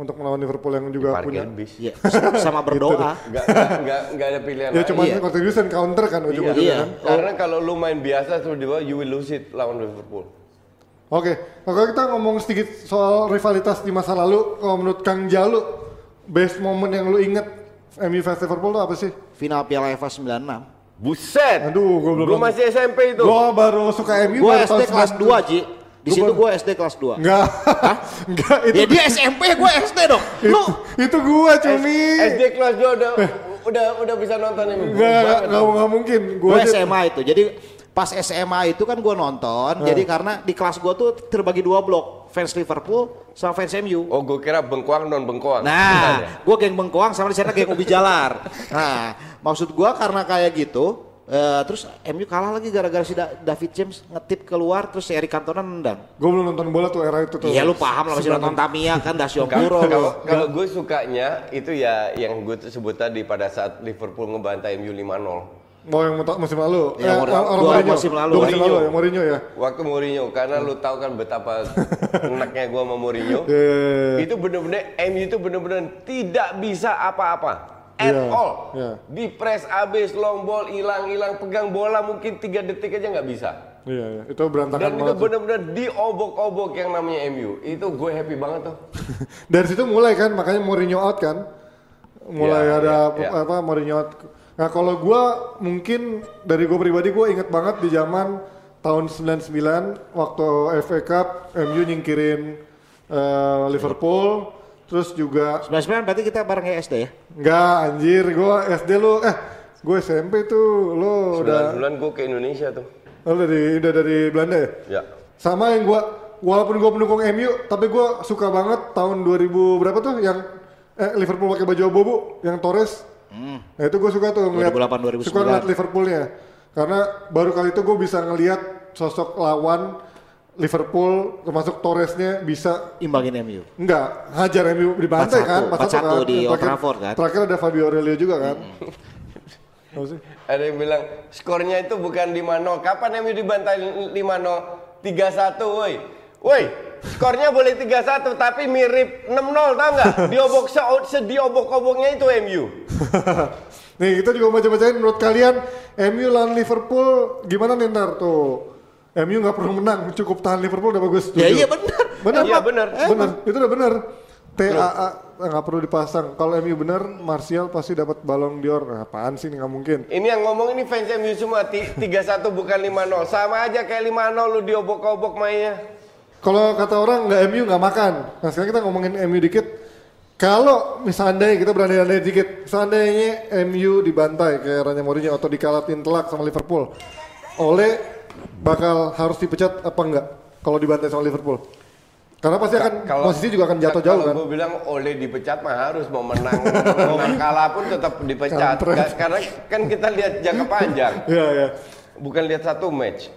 Untuk melawan Liverpool yang juga punya. Bis. Iya, sama berdoa. Nggak, nggak, nggak, nggak ada pilihan Ya cuma Iya. contribution counter kan ujung-ujungnya Iya. kan. Karena kalau lu main biasa terus di bawah, you will lose it lawan Liverpool. Oke, kalau kita ngomong sedikit soal rivalitas di masa lalu, kalau menurut Kang Jalu, best moment yang lu inget MU vs Liverpool itu apa sih? Final Piala FA 96. Buset. Aduh, gua belum Gua masih SMP itu. Gua baru suka MU Gue baru SD tahun kelas 97. 2, Ji. Di Gua situ gue SD kelas 2. Enggak, enggak [laughs] itu, Ya dia SMP, gue SD dong. [laughs] itu, Lu itu gua cumi. SD kelas 2 udah udah udah bisa nonton ini. Enggak, enggak, mungkin. Gua gue SMA itu. Jadi pas SMA itu kan gue nonton. Jadi karena di kelas gue tuh terbagi dua blok. Fans Liverpool sama fans MU. Oh, gue kira bengkoang non bengkoang. Bukan ya? Nah, gue geng Bengkoang sama di sana geng Ubi Jalar. [laughs] Nah, maksud gue karena kayak gitu, eh, terus MU kalah lagi gara-gara si Da- David James ngetip keluar, terus si Eric Cantona nendang. Gua belum nonton bola tuh era itu tuh. Iya lu paham lah masih nonton Tamiya kan Dasio Puro. Kalau kalau gue sukanya itu ya yang gue sebut tadi pada saat Liverpool ngebantai MU 5-0. Mau yang musim lalu. Ya, Eh, orang Mourinho. musim lalu. Dua musim Mourinho. lalu ya, Mourinho ya. Waktu Mourinho karena lu tahu kan betapa [laughs] enaknya gue sama Mourinho. Iya, iya, iya. Itu bener-bener MU itu bener-bener tidak bisa apa-apa. At Iya, all. iya. Di press abis long ball hilang-hilang pegang bola mungkin tiga detik aja nggak bisa. Iya, iya. Itu berantakan Dan itu banget. tuh. bener-bener diobok-obok yang namanya MU. Itu gue happy banget tuh. [laughs] Dari situ mulai kan, makanya Mourinho out kan. Mulai Iya, ada iya, iya. apa Mourinho out. Nah kalau gua mungkin dari gue pribadi gue inget banget di zaman tahun 99 waktu FA Cup MU nyingkirin eh, Liverpool. Terus juga 99 berarti kita bareng ya SD ya? Enggak anjir, gue SD lu eh gue SMP tuh lu udah Bulan gue ke Indonesia tuh. lu dari udah dari Belanda ya? Ya. Sama yang gua walaupun gua pendukung MU tapi gua suka banget tahun 2000 berapa tuh yang eh, Liverpool pakai baju abu-abu yang Torres. Nah itu gue suka tuh ngeliat 2008, 2009. suka ngeliat Liverpoolnya karena baru kali itu gue bisa ngeliat sosok lawan Liverpool termasuk Torresnya bisa Imbangin MU. Enggak, hajar MU di bantai 4-1, kan, 4-1 di kan. Old Terakhir- Trafford kan. Terakhir ada Fabio Aurelio juga kan. [laughs] Sih? Ada yang bilang skornya itu bukan 5-0. Kapan MU dibantai 5-0? 3-1 woi. Woi, skornya boleh 3-1 tapi mirip 6-0 tau nggak? [laughs] Diobok se sediobok-oboknya itu MU. [laughs] Nih kita juga baca-bacain menurut kalian MU lawan Liverpool gimana nih ntar tuh? MU nggak perlu menang, cukup tahan Liverpool udah bagus. Ya setuju. iya benar. Benar, Iya, Pak. benar. Benar, itu udah benar. TAA nggak perlu dipasang. Kalau MU benar, Martial pasti dapat balong dior. Nah, apaan sih nggak mungkin? Ini yang ngomong ini fans MU semua Ti- 3-1 bukan 5-0. Sama aja kayak 5-0 lu diobok-obok mainnya. Kalau kata orang nggak MU nggak makan. Nah sekarang kita ngomongin MU dikit. Kalau misalnya kita berandai-andai dikit, seandainya MU dibantai kayak Ranya Mourinho atau dikalahin telak sama Liverpool, Ole bakal harus dipecat apa enggak kalau dibantai sama Liverpool? Karena pasti akan posisi juga akan jatuh jauh kan. Kalau gue bilang oleh dipecat mah harus mau menang, menang [laughs] kalah pun tetap dipecat. Karena kan kita lihat jangka panjang, Iya iya. bukan lihat satu match.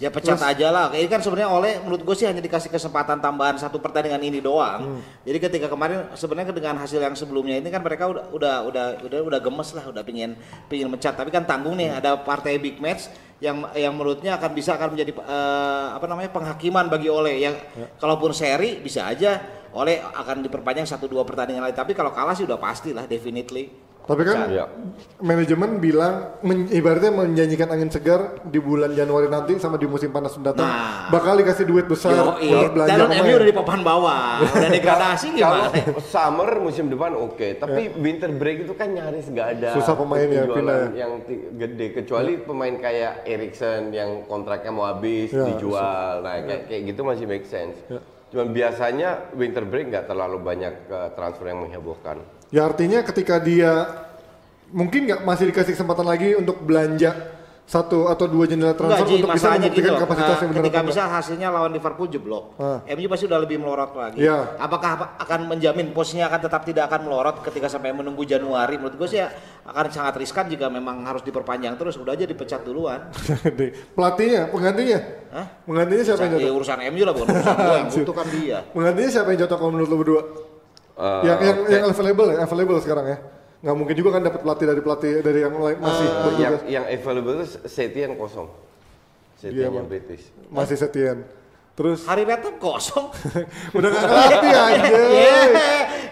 Ya pecat aja lah. Ini kan sebenarnya oleh menurut gue sih hanya dikasih kesempatan tambahan satu pertandingan ini doang. Jadi ketika kemarin sebenarnya dengan hasil yang sebelumnya ini kan mereka udah udah udah udah udah gemes lah, udah pingin pingin mencat. Tapi kan tanggung nih ada partai big match yang yang menurutnya akan bisa akan menjadi eh, apa namanya penghakiman bagi oleh yang kalaupun seri bisa aja oleh akan diperpanjang satu dua pertandingan lagi. Tapi kalau kalah sih udah pasti lah definitely. Tapi kan Iya. manajemen bilang men- ibaratnya menjanjikan angin segar di bulan Januari nanti sama di musim panas mendatang Nah. bakal dikasih duit besar Yo, buat belanja dan. MU udah di papan bawah, udah degradasi Kalau gimana? summer musim depan oke, tapi winter break itu kan nyaris nggak ada Ya. Susah pemain ya, pindah ya. yang gede kecuali pemain kayak Erikson yang kontraknya mau habis Ya, dijual. Nah, kayak kayak gitu masih make sense. Ya. Cuman biasanya winter break nggak terlalu banyak eh, transfer yang menghebohkan. Ya artinya ketika dia mungkin nggak masih dikasih kesempatan lagi untuk belanja satu atau dua jendela transfer Enggak, Ji, untuk bisa masalahnya gitu. membuktikan kapasitasnya eh, benar ketika bisa hasilnya lawan Liverpool jeblok, Ah. MU pasti udah lebih melorot lagi. Iya. Apakah apa- akan menjamin posisinya akan tetap tidak akan melorot ketika sampai menunggu Januari? Menurut gue sih ya akan sangat riskan jika memang harus diperpanjang terus. Udah aja dipecat duluan. [laughs] Pelatihnya, penggantinya, Hah? penggantinya siapa yang Ya, cocok? urusan MU lah bukan urusan gue yang [laughs] butuh kan dia. Penggantinya siapa yang cocok kalau menurut lo berdua? Eh, yang yang yang available ya, available sekarang ya. Nggak mungkin juga kan dapat pelatih dari pelatih dari yang lain masih Eh, yang bertugas. yang available itu Setien kosong. Iya, Setien yang Bang. British. Masih Setien. Terus Hari Retop kosong. [laughs] udah gak ngelatih [laughs] aja. Yeah,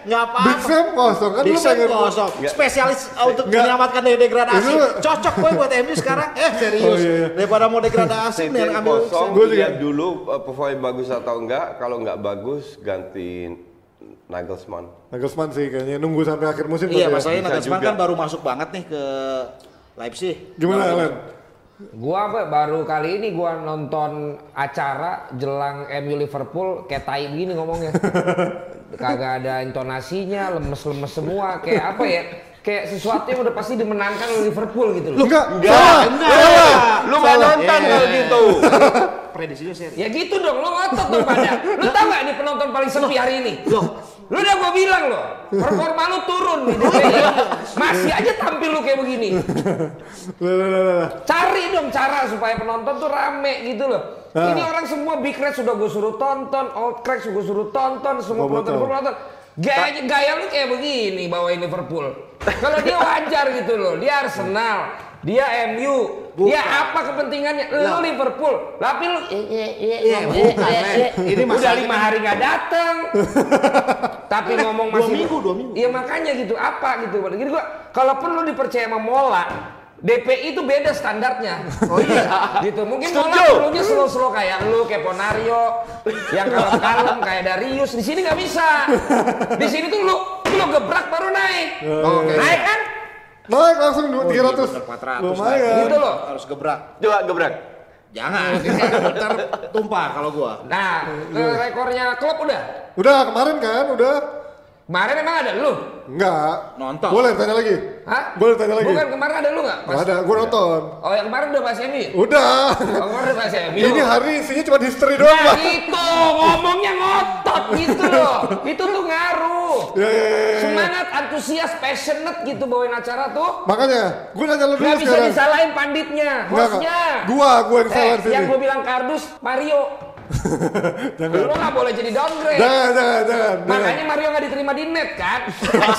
nggak apa-apa. Big Sam kosong kan Big lu Sam pengen kosong. Spesialis uh, untuk Nggak. menyelamatkan dari degradasi. Itu- Cocok gue buat MU sekarang. [laughs] Eh serius. Oh, iya, iya. Daripada mau degradasi nih ambil kosong, juga. lihat dulu uh, performa bagus atau enggak. Kalau enggak bagus, ganti Nagelsmann. Nagelsmann sih kayaknya nunggu sampai akhir musim. Iya, ya. masalahnya Bisa Nagelsmann juga. kan baru masuk banget nih ke Leipzig. Gimana Alan? Gua apa baru kali ini gua nonton acara jelang MU Liverpool kayak tai gini ngomongnya. [laughs] Kagak ada intonasinya, lemes-lemes semua kayak apa ya? Kayak sesuatu yang udah pasti dimenangkan oleh Liverpool gitu loh. Enggak, Enggak, enggak. Lu nggak nonton Iya. kalau gitu. [laughs] Prediksinya seri. Ya gitu dong, lo ngotot dong pada. Lu tau gak nih penonton paling sepi hari ini? Loh. Lu udah gua bilang loh, performa lu turun. [laughs] Masih aja tampil lu kayak begini. Cari dong cara supaya penonton tuh rame gitu loh. Ah. Ini orang semua Big Red sudah gue suruh tonton, Old Crack sudah gue suruh tonton, semua Gua penonton betul. penonton. Gaya, gaya lu kayak begini bawain Liverpool. Kalau dia [laughs] wajar gitu loh, dia Arsenal, dia MU, dia apa kepentingannya? Lu Liverpool, tapi lu Iya, bukan, men. Ini udah lima hari nggak datang, [laughs] tapi ngomong Dua masih minggu, dua minggu. Iya makanya gitu apa gitu. Jadi gua kalaupun lu dipercaya sama Mola, DPI itu beda standarnya. Oh iya. [laughs] gitu. Mungkin Mola Setuju. dulunya slow-slow kayak lu, kayak Ponario, yang kalem-kalem [laughs] kayak Darius. Di sini nggak bisa. Di sini tuh lu lu gebrak baru naik. Oke. Naik kan? Naik langsung Oh, 300. iya, bener, 400. Lumayan. Gitu loh. Harus gebrak. Coba gebrak. Jangan, [laughs] ntar tumpah kalau gua. Nah, ke- rekornya klub udah. Udah kemarin kan, udah. Kemarin emang ada lu? Enggak. Nonton. Boleh tanya lagi? Hah? Boleh tanya lagi? Bukan kemarin ada lu nggak? Nggak ada, gua nonton. Oh yang kemarin udah bahas MU? Udah. Oh, kemarin udah bahas MU. Ini hari isinya cuma history doang, Nah Pak. itu ngomongnya ngotot gitu loh. Itu tuh ngaruh. Ya, ya, ya, ya. Semangat, antusias, passionate gitu bawain acara tuh. Makanya, gua nanya lu dulu Gak bisa sekarang. disalahin panditnya, Enggak, enggak. hostnya. Gua, gua yang salah eh, sini. Yang gue bilang kardus, Mario. [laughs] Jangan. Lu gak boleh jadi downgrade. Jangan, jangan, jangan. jangan. Makanya Mario gak diterima di net kan?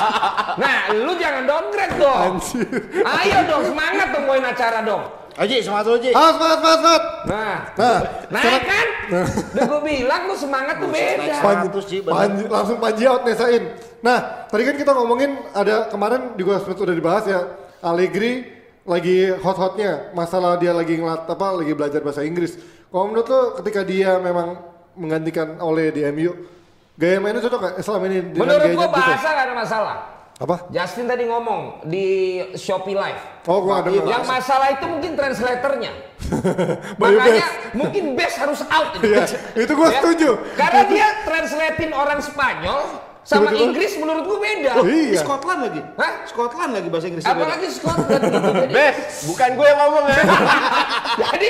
[laughs] nah, lu jangan downgrade dong. Anjir. Ayo dong, semangat dong bawain acara dong. Aji, semangat dulu, Ji. Ah, semangat, semangat, semangat. Nah, Nah, naik kan? [laughs] Udah gue bilang lu semangat tuh beda. Panji, 100, Ji, bener. Panji, langsung Panji out nih Sain. Nah, tadi kan kita ngomongin ada kemarin juga sempat udah dibahas ya Allegri lagi hot-hotnya masalah dia lagi ngelat apa lagi belajar bahasa Inggris. Kalau menurut lo ketika dia memang menggantikan oleh di MU, gaya mainnya cocok nggak selama ini Menurut gua Juve? bahasa gak ada masalah. Apa? Justin tadi ngomong di Shopee Live. Oh, gua ada Yang masalah itu mungkin translatornya. [laughs] Makanya Best. mungkin best harus out. Iya, itu gua [laughs] Ya. setuju. Karena dia translatein orang Spanyol sama Tiba-tiba- Inggris menurut gua beda. Oh, Di iya. Scotland lagi. Hah? Scotland lagi bahasa Inggris. Apalagi Scotland gitu. [laughs] Jadi, Bes, bukan gue yang ngomong ya. [laughs] jadi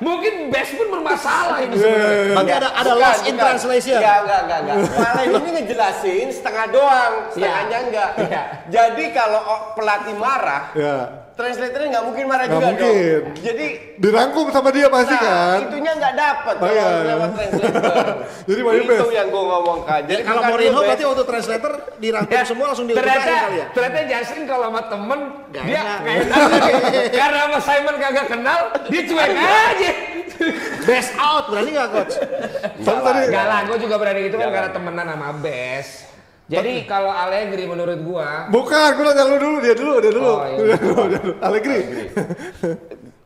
mungkin best pun bermasalah ini Iya, sebenarnya. Berarti ada ada Bukan, lost in bukan. translation. Enggak, enggak, enggak, enggak. [laughs] Malah ini ngejelasin setengah doang, setengahnya enggak. Iya. Jadi kalau pelatih marah, Ya, translatornya nggak mungkin marah Nggak juga mungkin. dong. Jadi dirangkum sama dia pasti nah, kan. itunya nggak dapat Oh, kalau iya. lewat [laughs] translator. Jadi itu Best. yang gue ngomongkan. Jadi Kalau Mourinho berarti auto translator dirangkum Ya, semua langsung ternyata, diudahin kali ya. ternyata Justin kalau sama temen Gak dia enak. nggak enak karena sama Simon kagak kenal dia cuek aja Best out berarti nggak coach? Enggak lah, gue juga berani gitu kan karena temenan sama Bes. Jadi kalau Allegri menurut gua, bukan, gue nanya lu dulu, dia dulu, dia dulu. Oh, iya. Dia [laughs] dulu, dia dulu. Allegri.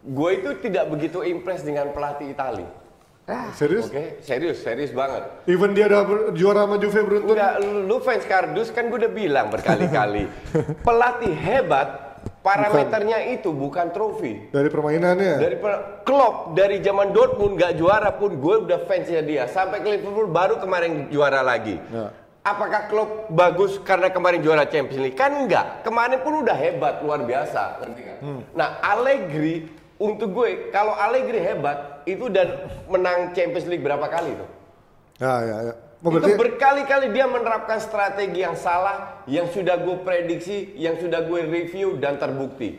gue itu tidak begitu impress dengan pelatih Itali. Serius? Oke, serius, serius banget. Even dia udah juara sama Juve beruntun. Udah, lu fans kardus kan gue udah bilang berkali-kali. [laughs] Pelatih hebat, parameternya itu bukan trofi. Dari permainannya. Dari per- Klopp dari zaman Dortmund nggak juara pun gue udah fansnya dia sampai ke Liverpool baru kemarin juara lagi. Ya. Apakah Klopp bagus karena kemarin juara Champions League? Kan enggak. Kemarin pun udah hebat luar biasa. ngerti nggak? Nah Allegri untuk gue kalau Allegri hebat itu dan menang Champions League berapa kali tuh? Ya, ya, ya. Oh, Itu berarti berkali-kali dia menerapkan strategi yang salah, yang sudah gue prediksi, yang sudah gue review dan terbukti.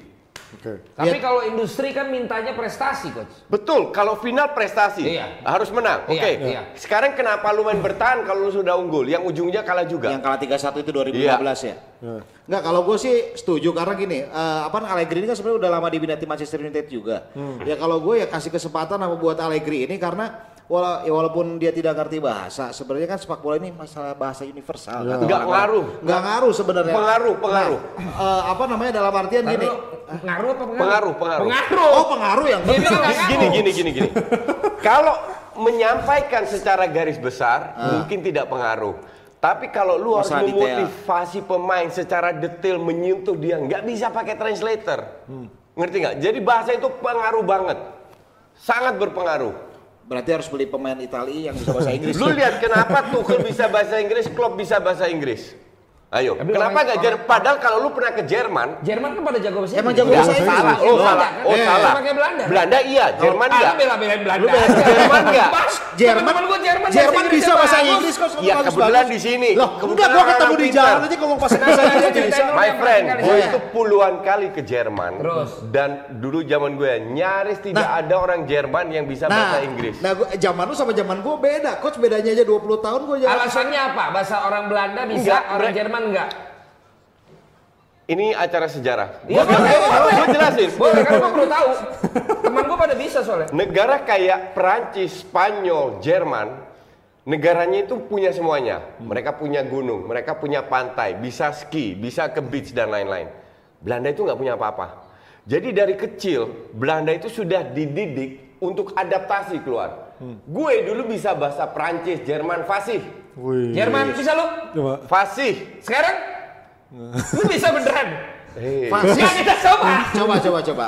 Oke. tapi kalau industri kan mintanya prestasi, coach. Betul, kalau final prestasi Iya. harus menang. Oke. Iya, iya. Sekarang kenapa lu main bertahan kalau lu sudah unggul? Yang ujungnya kalah juga. Yang kalah 3-1 itu 2015 Iya. ya. Enggak, kalau gue sih setuju karena gini, eh, apa Allegri ini kan sebenarnya udah lama dibina tim Manchester United juga. Ya kalau gue ya kasih kesempatan sama buat Allegri ini karena wala- ya walaupun dia tidak ngerti bahasa, sebenarnya kan sepak bola ini masalah bahasa universal. kan? Nggak ngaruh. Nggak ngaruh sebenarnya. Pengaruh, pengaruh. Nah, eh, apa namanya dalam artian gini. Ngaruh apa pengaruh? Pengaruh, pengaruh. Pengaruh. Oh pengaruh yang Gini, ngaruh. gini, gini, gini. [laughs] Kalau menyampaikan secara garis besar, mungkin tidak pengaruh. Tapi kalau lu harus detail. memotivasi pemain secara detail menyentuh dia, nggak bisa pakai translator. Ngerti nggak? Jadi bahasa itu pengaruh banget, sangat berpengaruh. Berarti harus beli pemain Italia yang bisa bahasa [laughs] Inggris. Lu lihat kenapa Tuchel bisa bahasa Inggris, Klopp bisa bahasa Inggris. Ayo, Tapi kenapa nggak Jerman? Padahal kalau lu pernah ke Jerman, Jerman kan pada jago bahasa Emang Inggris. jago bahasa Inggris. salah. Oh, Belanda salah. kan? Oh, Eh, salah. pakai Belanda. Belanda iya, Jerman Ah, enggak. bela-belain Belanda. Lu bela- [laughs] Jerman enggak. Jerman, gua Jerman, Jerman bisa bahasa. Inggris kok. Iya, kebetulan di sini. Loh, enggak gua ketemu di jalan aja ngomong bahasa Inggris My friend, gue kali itu puluhan kali ke Jerman Terus? dan dulu zaman gue nyaris tidak Nah. ada orang Jerman yang bisa bahasa Inggris. Nah, gua, zaman lu sama zaman gua beda. Coach bedanya aja 20 tahun gua jalan. Alasannya apa? Bahasa orang Belanda bisa, orang bre- Jerman enggak? Ini acara sejarah. Iya, Gua- boleh, boleh. Gua jelasin. Boleh, kan gua perlu tahu. Teman gua pada bisa soalnya. Negara kayak Perancis, Spanyol, Jerman, negaranya itu punya semuanya. Mereka punya gunung, mereka punya pantai, bisa ski, bisa ke beach dan lain-lain. Belanda itu nggak punya apa-apa. Jadi dari kecil Belanda itu sudah dididik untuk adaptasi keluar. Gue dulu bisa bahasa Perancis, Jerman fasih, Wih. Jerman bisa lu? Coba. fasih. Sekarang? [laughs] Lu bisa beneran? Hei. Enggak kita coba. Coba coba coba.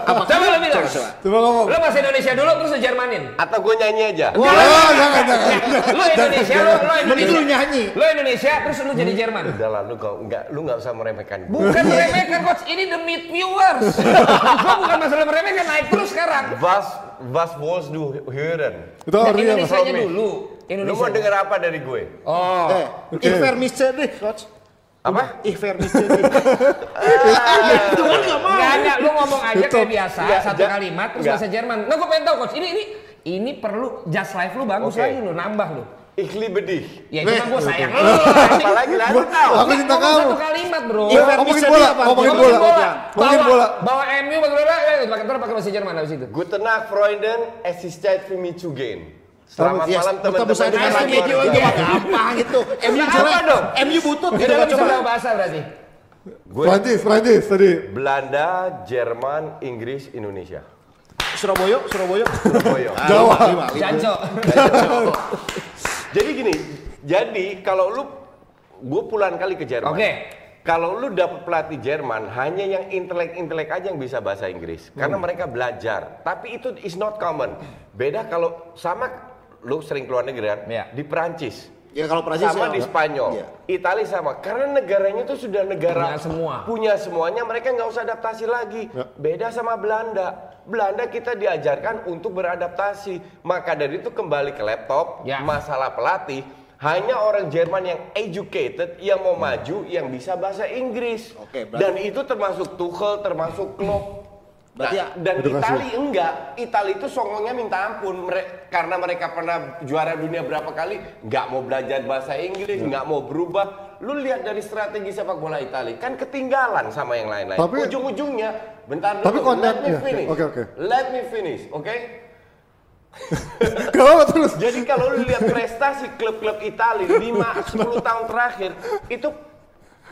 Apa Coba lu bilang. Coba, coba. Coba ngomong. Lu bahasa Indonesia dulu terus lu Jermanin. Atau gue nyanyi aja. Wah, jangan, jangan. Lu Indonesia, lu, lu Mending Indonesia. lu nyanyi. Lu Indonesia terus lu jadi Jerman. Udah lah, lu nggak nggak lu nggak usah meremehkan. Bukan [laughs] meremehkan coach, ini demi viewers. [laughs] Gua bukan masalah meremehkan, naik terus sekarang. Was was was du hören. Itu Nah, Promise. dulu. Lu Indonesia. mau denger apa dari gue? Oh. Eh, vermisse dich, coach. Apa? Ich vermisse dich. Itu [laughs] kan nggak mau. Enggak, enggak, lu ngomong aja kayak biasa, Enggak, satu ja- kalimat terus bahasa Jerman. Nah, gua pengen tahu coach, ini ini ini perlu just live lu bagus Oke. lagi lu, nambah lu. Ich liebe dich. Ya Weh, kan gua sayang lu. Apalagi lah lu tahu. Aku cinta Ngomong kamu. Satu kalimat, Bro. Iya, Ngomongin Vermisse bola, apa? ngomongin Ngomongin bola. Ngomongin Bawa- bola. Bawa MU bagaimana? Eh, pakai ntar pakai bahasa Jerman habis itu. Guten Tag, Freunden. Es ist Zeit für mich zu gehen. Selamat Yes, malam saya teman-teman. dengan Nice to lagi. meet you Itu again. mah gampang itu. MU Apa jelek. dong? MU butut gitu. bisa Coba. bahasa berarti. Gue Prancis, Prancis tadi. Belanda, Jerman, Inggris, Indonesia. Surabaya, Surabaya. Surabaya. Ah, Jawa. lima, lima, lima. Janco. [laughs] Jadi gini, jadi kalau lu gue puluhan kali ke Jerman. Oke. Kalau lu dapet pelatih Jerman, hanya yang intelek-intelek aja yang bisa bahasa Inggris. Karena mereka belajar. Tapi itu is not common. Beda kalau sama lu sering keluar negeri kan? Iya. Di Perancis. Ya kalau Prancis sama ya. di Spanyol, Iya. Italia sama. Karena negaranya itu sudah negara Punya semua. punya semuanya, mereka nggak usah adaptasi lagi. Ya. Beda sama Belanda. Belanda kita diajarkan untuk beradaptasi. Maka dari itu kembali ke laptop, Ya. masalah pelatih. Hanya orang Jerman yang educated, yang mau maju, yang bisa bahasa Inggris. Oke, berarti- Dan itu termasuk Tuchel, termasuk Klopp. Berarti Nah, dan Edukasi. Itali enggak. Itali itu songongnya minta ampun. Mere- karena mereka pernah juara dunia berapa kali, nggak mau belajar bahasa Inggris, nggak mau berubah. Lu lihat dari strategi sepak bola Itali, kan ketinggalan sama yang lain-lain. Tapi- Ujung-ujungnya, bentar dulu. Tapi konten- let me iya, finish. oke, oke. Let me finish, oke? Gak apa terus. [laughs] Jadi kalau lu lihat prestasi klub-klub Itali 5 10 [laughs] tahun terakhir itu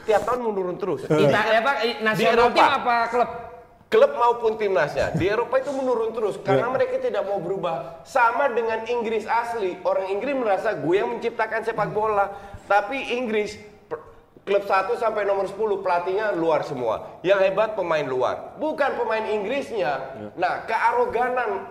tiap tahun menurun terus. Italia apa? Nasional tim apa klub? Klub maupun timnasnya di Eropa itu menurun terus karena mereka tidak mau berubah. Sama dengan Inggris asli. Orang Inggris merasa gue yang menciptakan sepak bola, tapi Inggris klub 1 sampai nomor 10 pelatihnya luar semua. Yang hebat pemain luar, bukan pemain Inggrisnya. Nah, kearoganan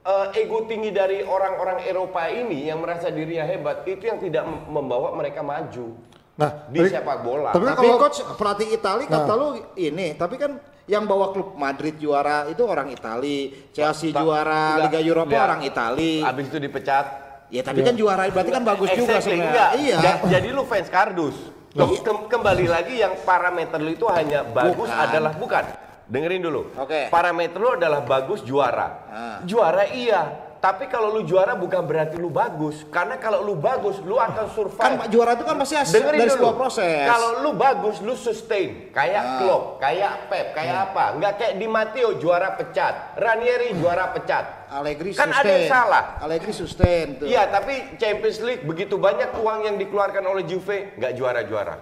eh, ego tinggi dari orang-orang Eropa ini yang merasa dirinya hebat itu yang tidak mem- membawa mereka maju Nah, di tapi- sepak bola. tapi- Tapi kalau- coach pelatih Itali kata lu ini, tapi kan yang bawa klub Madrid juara itu orang Itali, Chelsea juara enggak, Liga Eropa lihat. orang Itali. Habis itu dipecat. Ya tapi kan juara berarti kan bagus juga Exactly, sebenarnya. enggak. Iya. Ja- Jadi lu fans kardus. Ke- ke- kembali lagi yang parameter lu itu hanya bagus Bukan. adalah bukan. Dengerin dulu. Oke. Parameter lu adalah bagus juara. Ah. Juara iya, tapi kalau lu juara bukan berarti lu bagus. Karena kalau lu bagus, lu akan survive. Kan juara itu kan pasti hasil Dengerin dari dulu. sebuah proses. Kalau lu bagus, lu sustain. Kayak Klopp, kayak Pep, kayak apa. Nggak kayak Di Matteo juara pecat. Ranieri juara pecat. Allegri Kan sustain. ada yang salah. Allegri sustain tuh. Iya, tapi Champions League begitu banyak uang yang dikeluarkan oleh Juve, nggak juara-juara.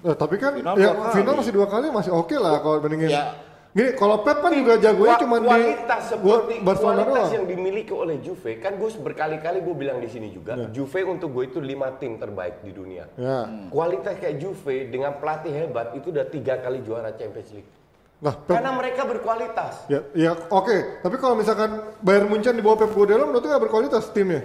Eh, tapi kan Final ya, final masih dua kali masih oke lah kalau bandingin. Ya. Gini, kalau Pep kan juga jagonya Kualitas cuma di seperti Barcelona kualitas doang. yang dimiliki oleh Juve kan gue berkali-kali gue bilang di sini juga Juve untuk gue itu lima tim terbaik di dunia Ya. kualitas kayak Juve dengan pelatih hebat itu udah tiga kali juara Champions League Lah, Pep, karena mereka berkualitas ya, ya oke. Tapi kalau misalkan Bayern Munchen di bawah Pep Guardiola, berarti nggak berkualitas timnya.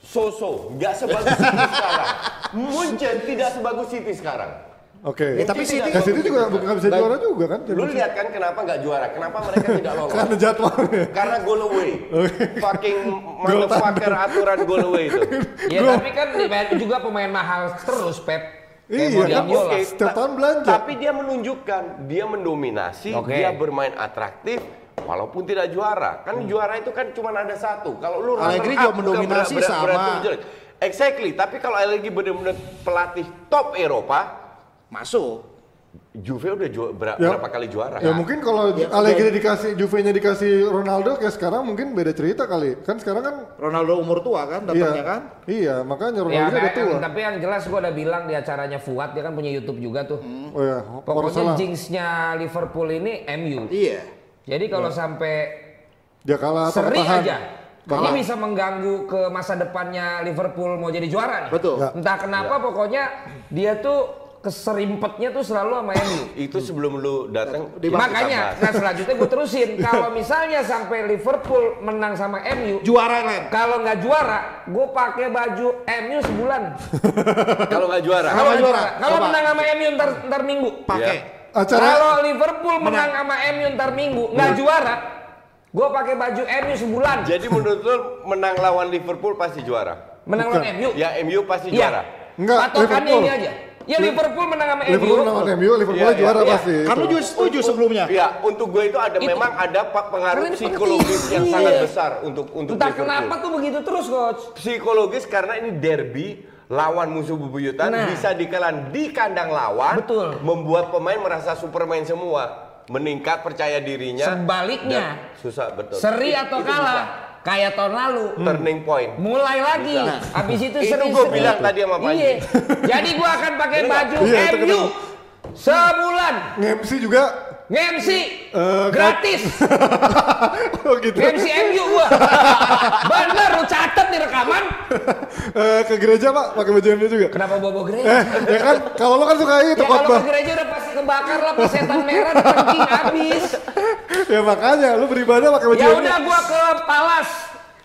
so-so nggak sebagus City [laughs] sekarang Munchen tidak sebagus City sekarang Oke. Eh, tapi City- Ya, City juga bukan bisa juara juga kan? lu lihat kan kenapa nggak juara kenapa mereka tidak lolos [laughs] Karena jadwalnya. karena goal away fucking [laughs] motherfucker aturan goal away itu [laughs] Ya tapi kan juga pemain mahal terus Pep. Kayak Iya, kan? Setiap tahun belanja. Tapi dia menunjukkan, dia mendominasi, Oke. dia bermain atraktif, walaupun tidak juara. Kan juara itu kan cuma ada satu. Kalau lu Allegri juga mendominasi berat- berat- sama. Exactly. Tapi kalau Allegri benar-benar pelatih top Eropa, Masuk. Juve udah ju- ber- Ya. berapa kali juara? Ya mungkin kalau Ya, Allegri dikasih Juve-nya dikasih Ronaldo kayak sekarang mungkin beda cerita kali. Kan sekarang kan Ronaldo umur tua kan iya. datangnya kan. Iya, makanya Ya, Ronaldo udah kayak- tua. tapi yang jelas gue udah bilang di acaranya Fuad dia kan punya YouTube juga tuh. Oh ya, Pokoknya jinxnya Liverpool ini MU. Iya. Jadi kalau sampai dia kalah atau seri bertahan. aja, Kalah. ini bisa mengganggu ke masa depannya Liverpool mau jadi juara nih. Betul. Ya. Entah kenapa pokoknya dia tuh keserimpetnya tuh selalu sama MU. Itu sebelum lu datang. Makanya, nah selanjutnya gue terusin. [laughs] Kalau misalnya sampai Liverpool menang sama MU, Juara lain. kalau nggak juara, gue pakai baju MU sebulan. [laughs] kalau nggak juara, Kalau juara, kalau menang sama MU ntar, ntar minggu. Pakai. Acara Kalau Liverpool menang sama MU ntar minggu, nggak juara, gue pakai baju MU sebulan. jadi menurut lu menang lawan Liverpool pasti juara? Menang lawan MU. Ya MU pasti Iya. juara. Enggak, Patokannya Liverpool. ini aja. Ya Liverpool menang sama MU. Liverpool lawan MU, Liverpool Iya, iya, juara iya. pasti. Kamu itu. juga setuju sebelumnya. Ya, untuk gue itu ada Itu. memang ada pak pengaruh psikologis penting. yang Iya. sangat besar untuk untuk Entah Liverpool. kenapa tuh begitu terus coach. Psikologis karena ini derby lawan musuh bebuyutan Nah. bisa dikelan di kandang lawan, Betul. membuat pemain merasa superman semua, meningkat percaya dirinya. Sebaliknya, susah betul. seri atau itu kalah, bisa. Kayak tahun lalu. Turning point. Mulai lagi, Bisa. habis itu gua seri. bilang tadi sama Panji. Iya. Jadi gua akan pakai nggak? baju Iya, MU sebulan. Nge-MC juga Nge-MC Eh, gratis. [laughs] oh gitu. Nge-MC MU gua. [laughs] Bener, lu catet di rekaman. Eh, ke gereja Pak pakai baju MU juga. Kenapa bobo Eh, gereja? ya kan kalau lo kan suka itu Ya kalau ke gereja udah pasti kebakar lah, pas setan merah kencing habis. [laughs] ya makanya lu beribadah pakai baju Ya udah gua ke Palas.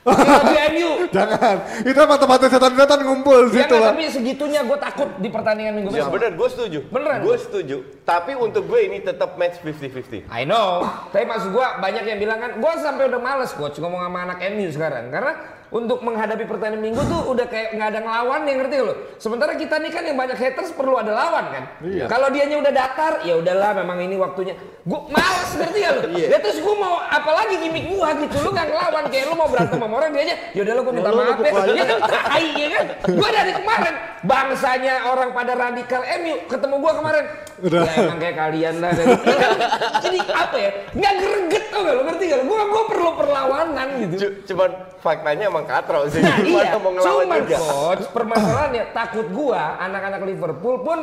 Baju MU. Jangan. Itu apa tempat setan-setan ngumpul Ya situ tapi segitunya gue takut di pertandingan minggu Ya besok. benar, gue setuju. Beneran? Gue setuju. Tapi untuk gue ini tetap match 50-50. I know. Tapi maksud gue banyak yang bilang kan, gue sampai udah males coach ngomong sama anak MU sekarang. Karena untuk menghadapi pertandingan minggu tuh udah kayak nggak ada ngelawan yang ngerti lo. Sementara kita nih kan yang banyak haters perlu ada lawan kan. Iya. Kalau dianya udah datar, ya udahlah memang ini waktunya. Gue males ngerti gak lo? Iya. Ya terus gue mau apalagi gimmick gue gitu. Lu nggak ngelawan kayak lu mau berantem sama orang dia aja. Ya lo gue minta Ya, maaf ya. Ya kan tai ya kan. Gue dari kemarin bangsanya orang pada radikal MU ketemu gue kemarin. Udah. Ya emang kayak kalian lah. dari- [laughs] Jadi apa ya? Nggak greget tau gak lo ngerti gak lo? Gue gue perlu perlawanan gitu. C- cuman faktanya emang katro sih. Nah iya, mau ngelawan cuman juga. coach permasalahannya [clears throat] takut gua anak-anak Liverpool pun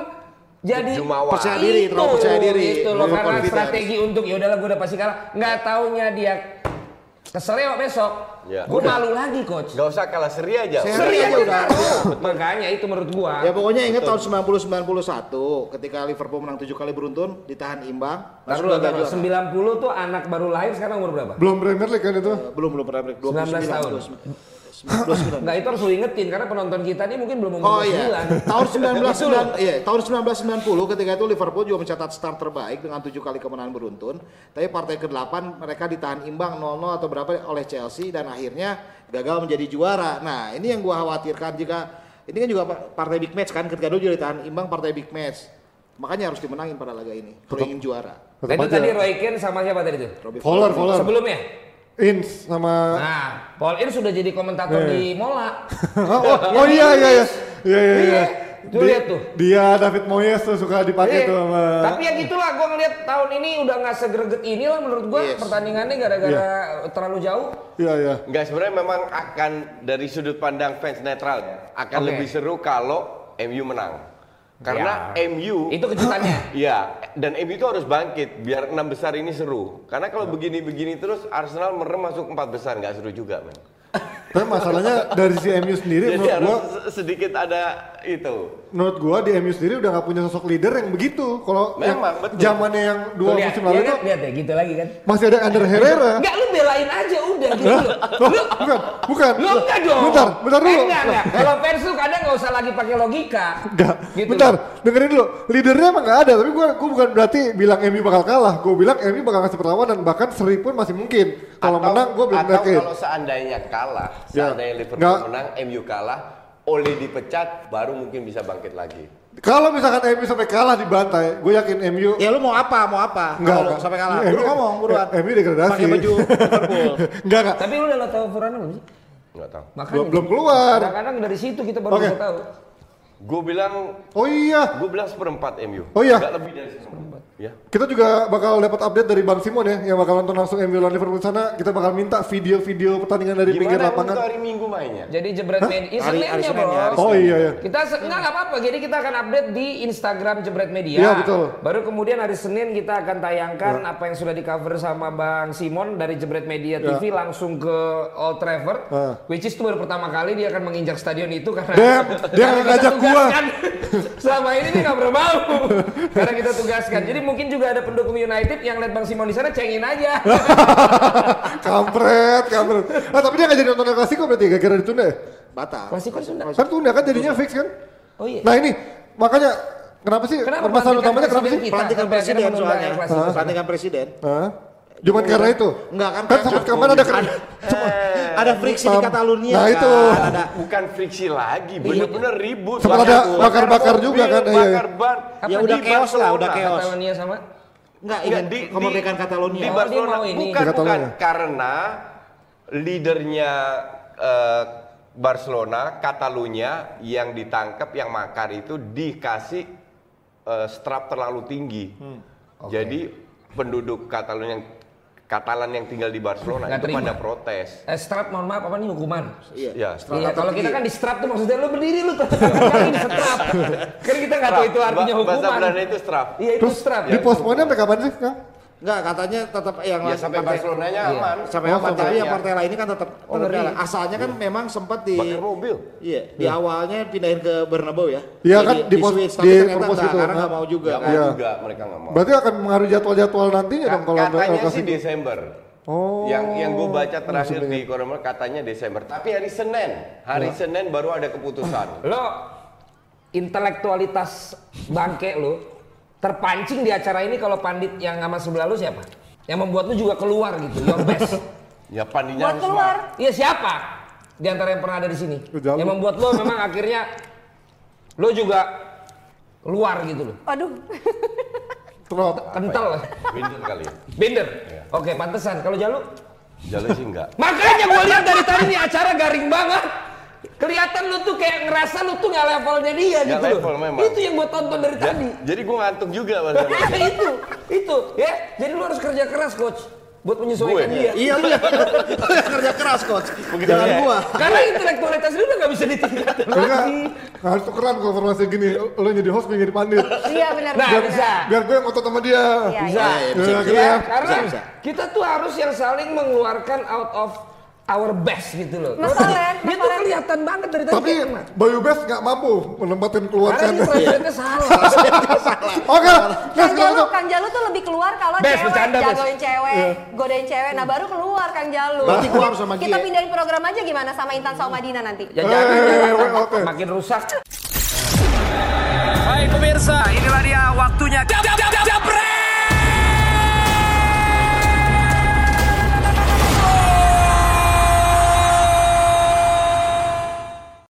jadi Jumawa. Percaya diri, itu, terlalu percaya diri. Itu loh karena strategi untuk ya udahlah gua udah pasti kalah. Nggak taunya dia keseleo besok. Ya. Gua malu lagi coach. Gak usah kalah seri aja. Seri Seri aja udah. ngaruh. Makanya itu menurut gua. Ya pokoknya ingat tahun 90-91 ketika Liverpool menang 7 kali beruntun ditahan imbang. Taruh masuk dulu, taruh. Juara. 90 tuh anak baru lahir sekarang umur berapa? Belum Premier League kan itu. Eh, belum belum pernah break 19 tahun. 29. Enggak [coughs] itu harus lu ingetin karena penonton kita ini mungkin belum Oh umur iya. 29. Tahun Itu loh. 1990 iya, tahun 1990 ketika itu Liverpool juga mencatat start terbaik dengan 7 kali kemenangan beruntun. Tapi partai ke-8 mereka ditahan imbang 0-0 atau berapa oleh Chelsea dan akhirnya gagal menjadi juara. Nah, ini yang gua khawatirkan jika ini kan juga pa- partai big match kan ketika dulu juga ditahan imbang partai big match. Makanya harus dimenangin pada laga ini kalau ingin juara. Nah, itu aja. tadi Roy Keane sama siapa tadi tuh? Robbie Fowler, Fowler. Sebelumnya? Ins sama Nah, Paul In sudah jadi komentator di Mola. [laughs] oh, oh, oh iya iya iya. Iya iya iya. Iya, tuh lihat tuh. Dia David Moyes tuh suka dipakai Eh, tuh sama Tapi ya gitulah, gue ngeliat tahun ini udah nggak segreget ini lah menurut gue pertandingannya gara-gara terlalu jauh. Iya iya. Enggak sebenarnya memang akan dari sudut pandang fans netral akan Oke. lebih seru kalau MU menang. Karena Ya. MU Itu kejutannya. [clears throat] Iya, dan MU itu harus bangkit biar enam besar ini seru. Karena kalau begini-begini terus Arsenal merem masuk empat besar nggak seru juga, men. [laughs] Tapi masalahnya dari si MU sendiri Jadi menurut harus gua se- sedikit ada itu. menurut gua di MU sendiri udah nggak punya sosok leader yang begitu. Kalau yang zamannya yang dua lihat, musim lalu iya itu kan? lihat ya gitu lagi kan. masih ada Ander Herrera. Enggak lu belain aja udah gitu loh. Loh, bukan, bukan. Lu enggak dong. Bentar, bentar dulu. Eh, enggak, enggak. Kalau fans tuh kadang nggak usah lagi pakai logika. Enggak, Gitu bentar, loh. dengerin dulu. Leadernya emang nggak ada, tapi gua, gua bukan berarti bilang MU bakal kalah. Gua bilang MU bakal ngasih perlawanan, bahkan seri pun masih mungkin. Kalau menang, gua belum Atau yakin. kalau seandainya kalah, Ya. seandainya Liverpool Nggak. menang, MU kalah, Ole dipecat, baru mungkin bisa bangkit lagi. Kalau misalkan MU sampai kalah di bantai, gue yakin MU Ya lu mau apa? Mau apa? Enggak, Kalau enggak. sampai kalah. Ini Lu ngomong buruan. Eh, MU degradasi. Pakai baju Liverpool. [laughs] enggak, enggak. Tapi lu udah tahu Furana belum sih? Nggak tahu. Makanya Belum- belum keluar. Kadang-kadang dari situ kita baru Oke. bisa tahu. Gue bilang, Oh iya, gue bilang seperempat MU. Oh iya? Nggak lebih dari seperempat. Ya. kita juga bakal dapat update dari Bang Simon ya, yang bakal nonton langsung MU lawan Liverpool sana. Kita bakal minta video-video pertandingan dari pinggir Gimana lapangan. untuk hari Minggu mainnya? Jadi jebret media. Ya, Hari- hari Senin ya, hari bro. Oh iya ya. Kita enggak enggak apa-apa. Jadi kita akan update di Instagram Jebret Media. Iya, betul. Baru kemudian hari Senin kita akan tayangkan apa yang sudah di cover sama Bang Simon dari Jebret Media TV langsung ke Old Trafford. Ah. Which is itu baru pertama kali dia akan menginjak stadion itu karena Dem, dia [laughs] ngajak gua. [laughs] Selama ini dia nggak pernah mau. [laughs] karena kita tugaskan. Jadi mungkin juga ada pendukung United yang lihat Bang Simon di sana cengin aja. [laughs] kampret, kampret. Ah, tapi dia nggak jadi nonton El Clasico berarti gara-gara ditunda ya? Batal. Klasiko Sunda. Kan tunda kan jadinya fix kan? Oh iya. Nah ini, makanya kenapa sih Kenapa permasalahan utamanya kenapa sih? Pelantikan presiden soalnya. Pelantikan presiden. Hah? Cuman karena itu? Enggak kan? Kan sempat kemarin ada kan? Ada friksi di Catalunya. Nah, kan? itu. Ada Bukan friksi lagi, bener-bener ribut. Sempat ada mobil, bakar-bakar juga kan, iya, iya. Bakar ban. Ya udah chaos lah, udah chaos. Catalonia sama enggak Enggak, ingin di, kemerdekaan di- Catalonia. Di Oh, Barcelona ini. bukan bukan Catalonia. karena leadernya eh, Barcelona, Catalunya yang ditangkap yang makar itu dikasih eh, strap terlalu tinggi. Hmm. Jadi penduduk Catalunya yang Katalan yang tinggal di Barcelona Nggak itu terima. pada protes. Eh, strap mohon maaf apa nih hukuman? Iya. Ya, Iya, kalau kita kan di strap tuh maksudnya lu berdiri lu kali di strap. [laughs] kan kita nggak tahu itu artinya Ba- Bahasa hukuman. Belanda itu strap. Iya itu strap. Di postpone sampai kapan sih, Kang? Enggak, katanya tetap yang Ya sampai partai- Barcelonanya Iya. aman. sampai Oh, apa? Tapi yang partai lain ini kan tetap Oh, tetap. Asalnya kan memang sempat di Bakar mobil. Iya, di awalnya pindahin ke Bernabeu ya. Iya kan, di, di pos- Swiss, di tapi ternyata propose enggak, gitu. karena nggak Nah. mau juga. Nggak kan. mau Iya. juga mereka nggak mau. Berarti akan mengaruhi jadwal-jadwal nantinya Ka- dong kalau katanya sih. Desember. Oh. Yang yang gue baca terakhir di Koremel katanya Desember. Tapi hari Senin, hari Senin baru ada keputusan. Lo intelektualitas bangke lu terpancing di acara ini kalau pandit yang sama sebelah lu siapa? Yang membuat lu juga keluar gitu, your [laughs] best. Ya pandinya Buat harus keluar. Iya siapa? Di antara yang pernah ada di sini. Yang membuat lo memang [laughs] akhirnya lo juga keluar gitu loh. Aduh. Trop. Kental lah. Winter kali ya. Binder. Oke, pantesan. Kalau Jalu? Jalan sih enggak. Makanya gue lihat dari tadi nih acara garing banget. Kelihatan lu tuh kayak ngerasa lu tuh nggak levelnya dia Nggak gitu loh. level memang. Itu yang gue tonton dari Ja- tadi. jadi gue ngantuk juga mas. [laughs] itu, itu ya. Jadi lu harus kerja keras coach buat menyesuaikan Gue? dia. Iya lu lu yang kerja keras coach. Jangan ya? gua. Karena intelektualitas lu udah nggak bisa ditingkatin Enggak, lagi. harus tukeran kalau formasi gini. Lo jadi host, gue jadi pandit. Iya benar. Nah benar, bisa. Biar gue yang ngotot sama dia. Iya, Bisa. iya. Bisa, Ya, bisa. gitu ya. Karena Bisa, bisa. kita tuh harus yang saling mengeluarkan out of our best gitu loh. Mas Valen, Dia Mas tuh Valen. kelihatan banget dari tadi. Tapi. Bayu Best nggak mampu menempatkan Karena keluarkan. dia translate-nya salah. Oke, nah Kang Jalu, tuh. Kang Jalu tuh lebih keluar kalau Bes, cewek bercanda, jagoin cewek, godain cewek. Nah baru keluar Kang Jalu. Berarti gua harus sama Kita pindahin program aja gimana sama Intan sama Madina nanti. Ya jangan, Eh, jangan. oke. makin rusak. Baik pemirsa, inilah dia waktunya. Jab, jab, jab,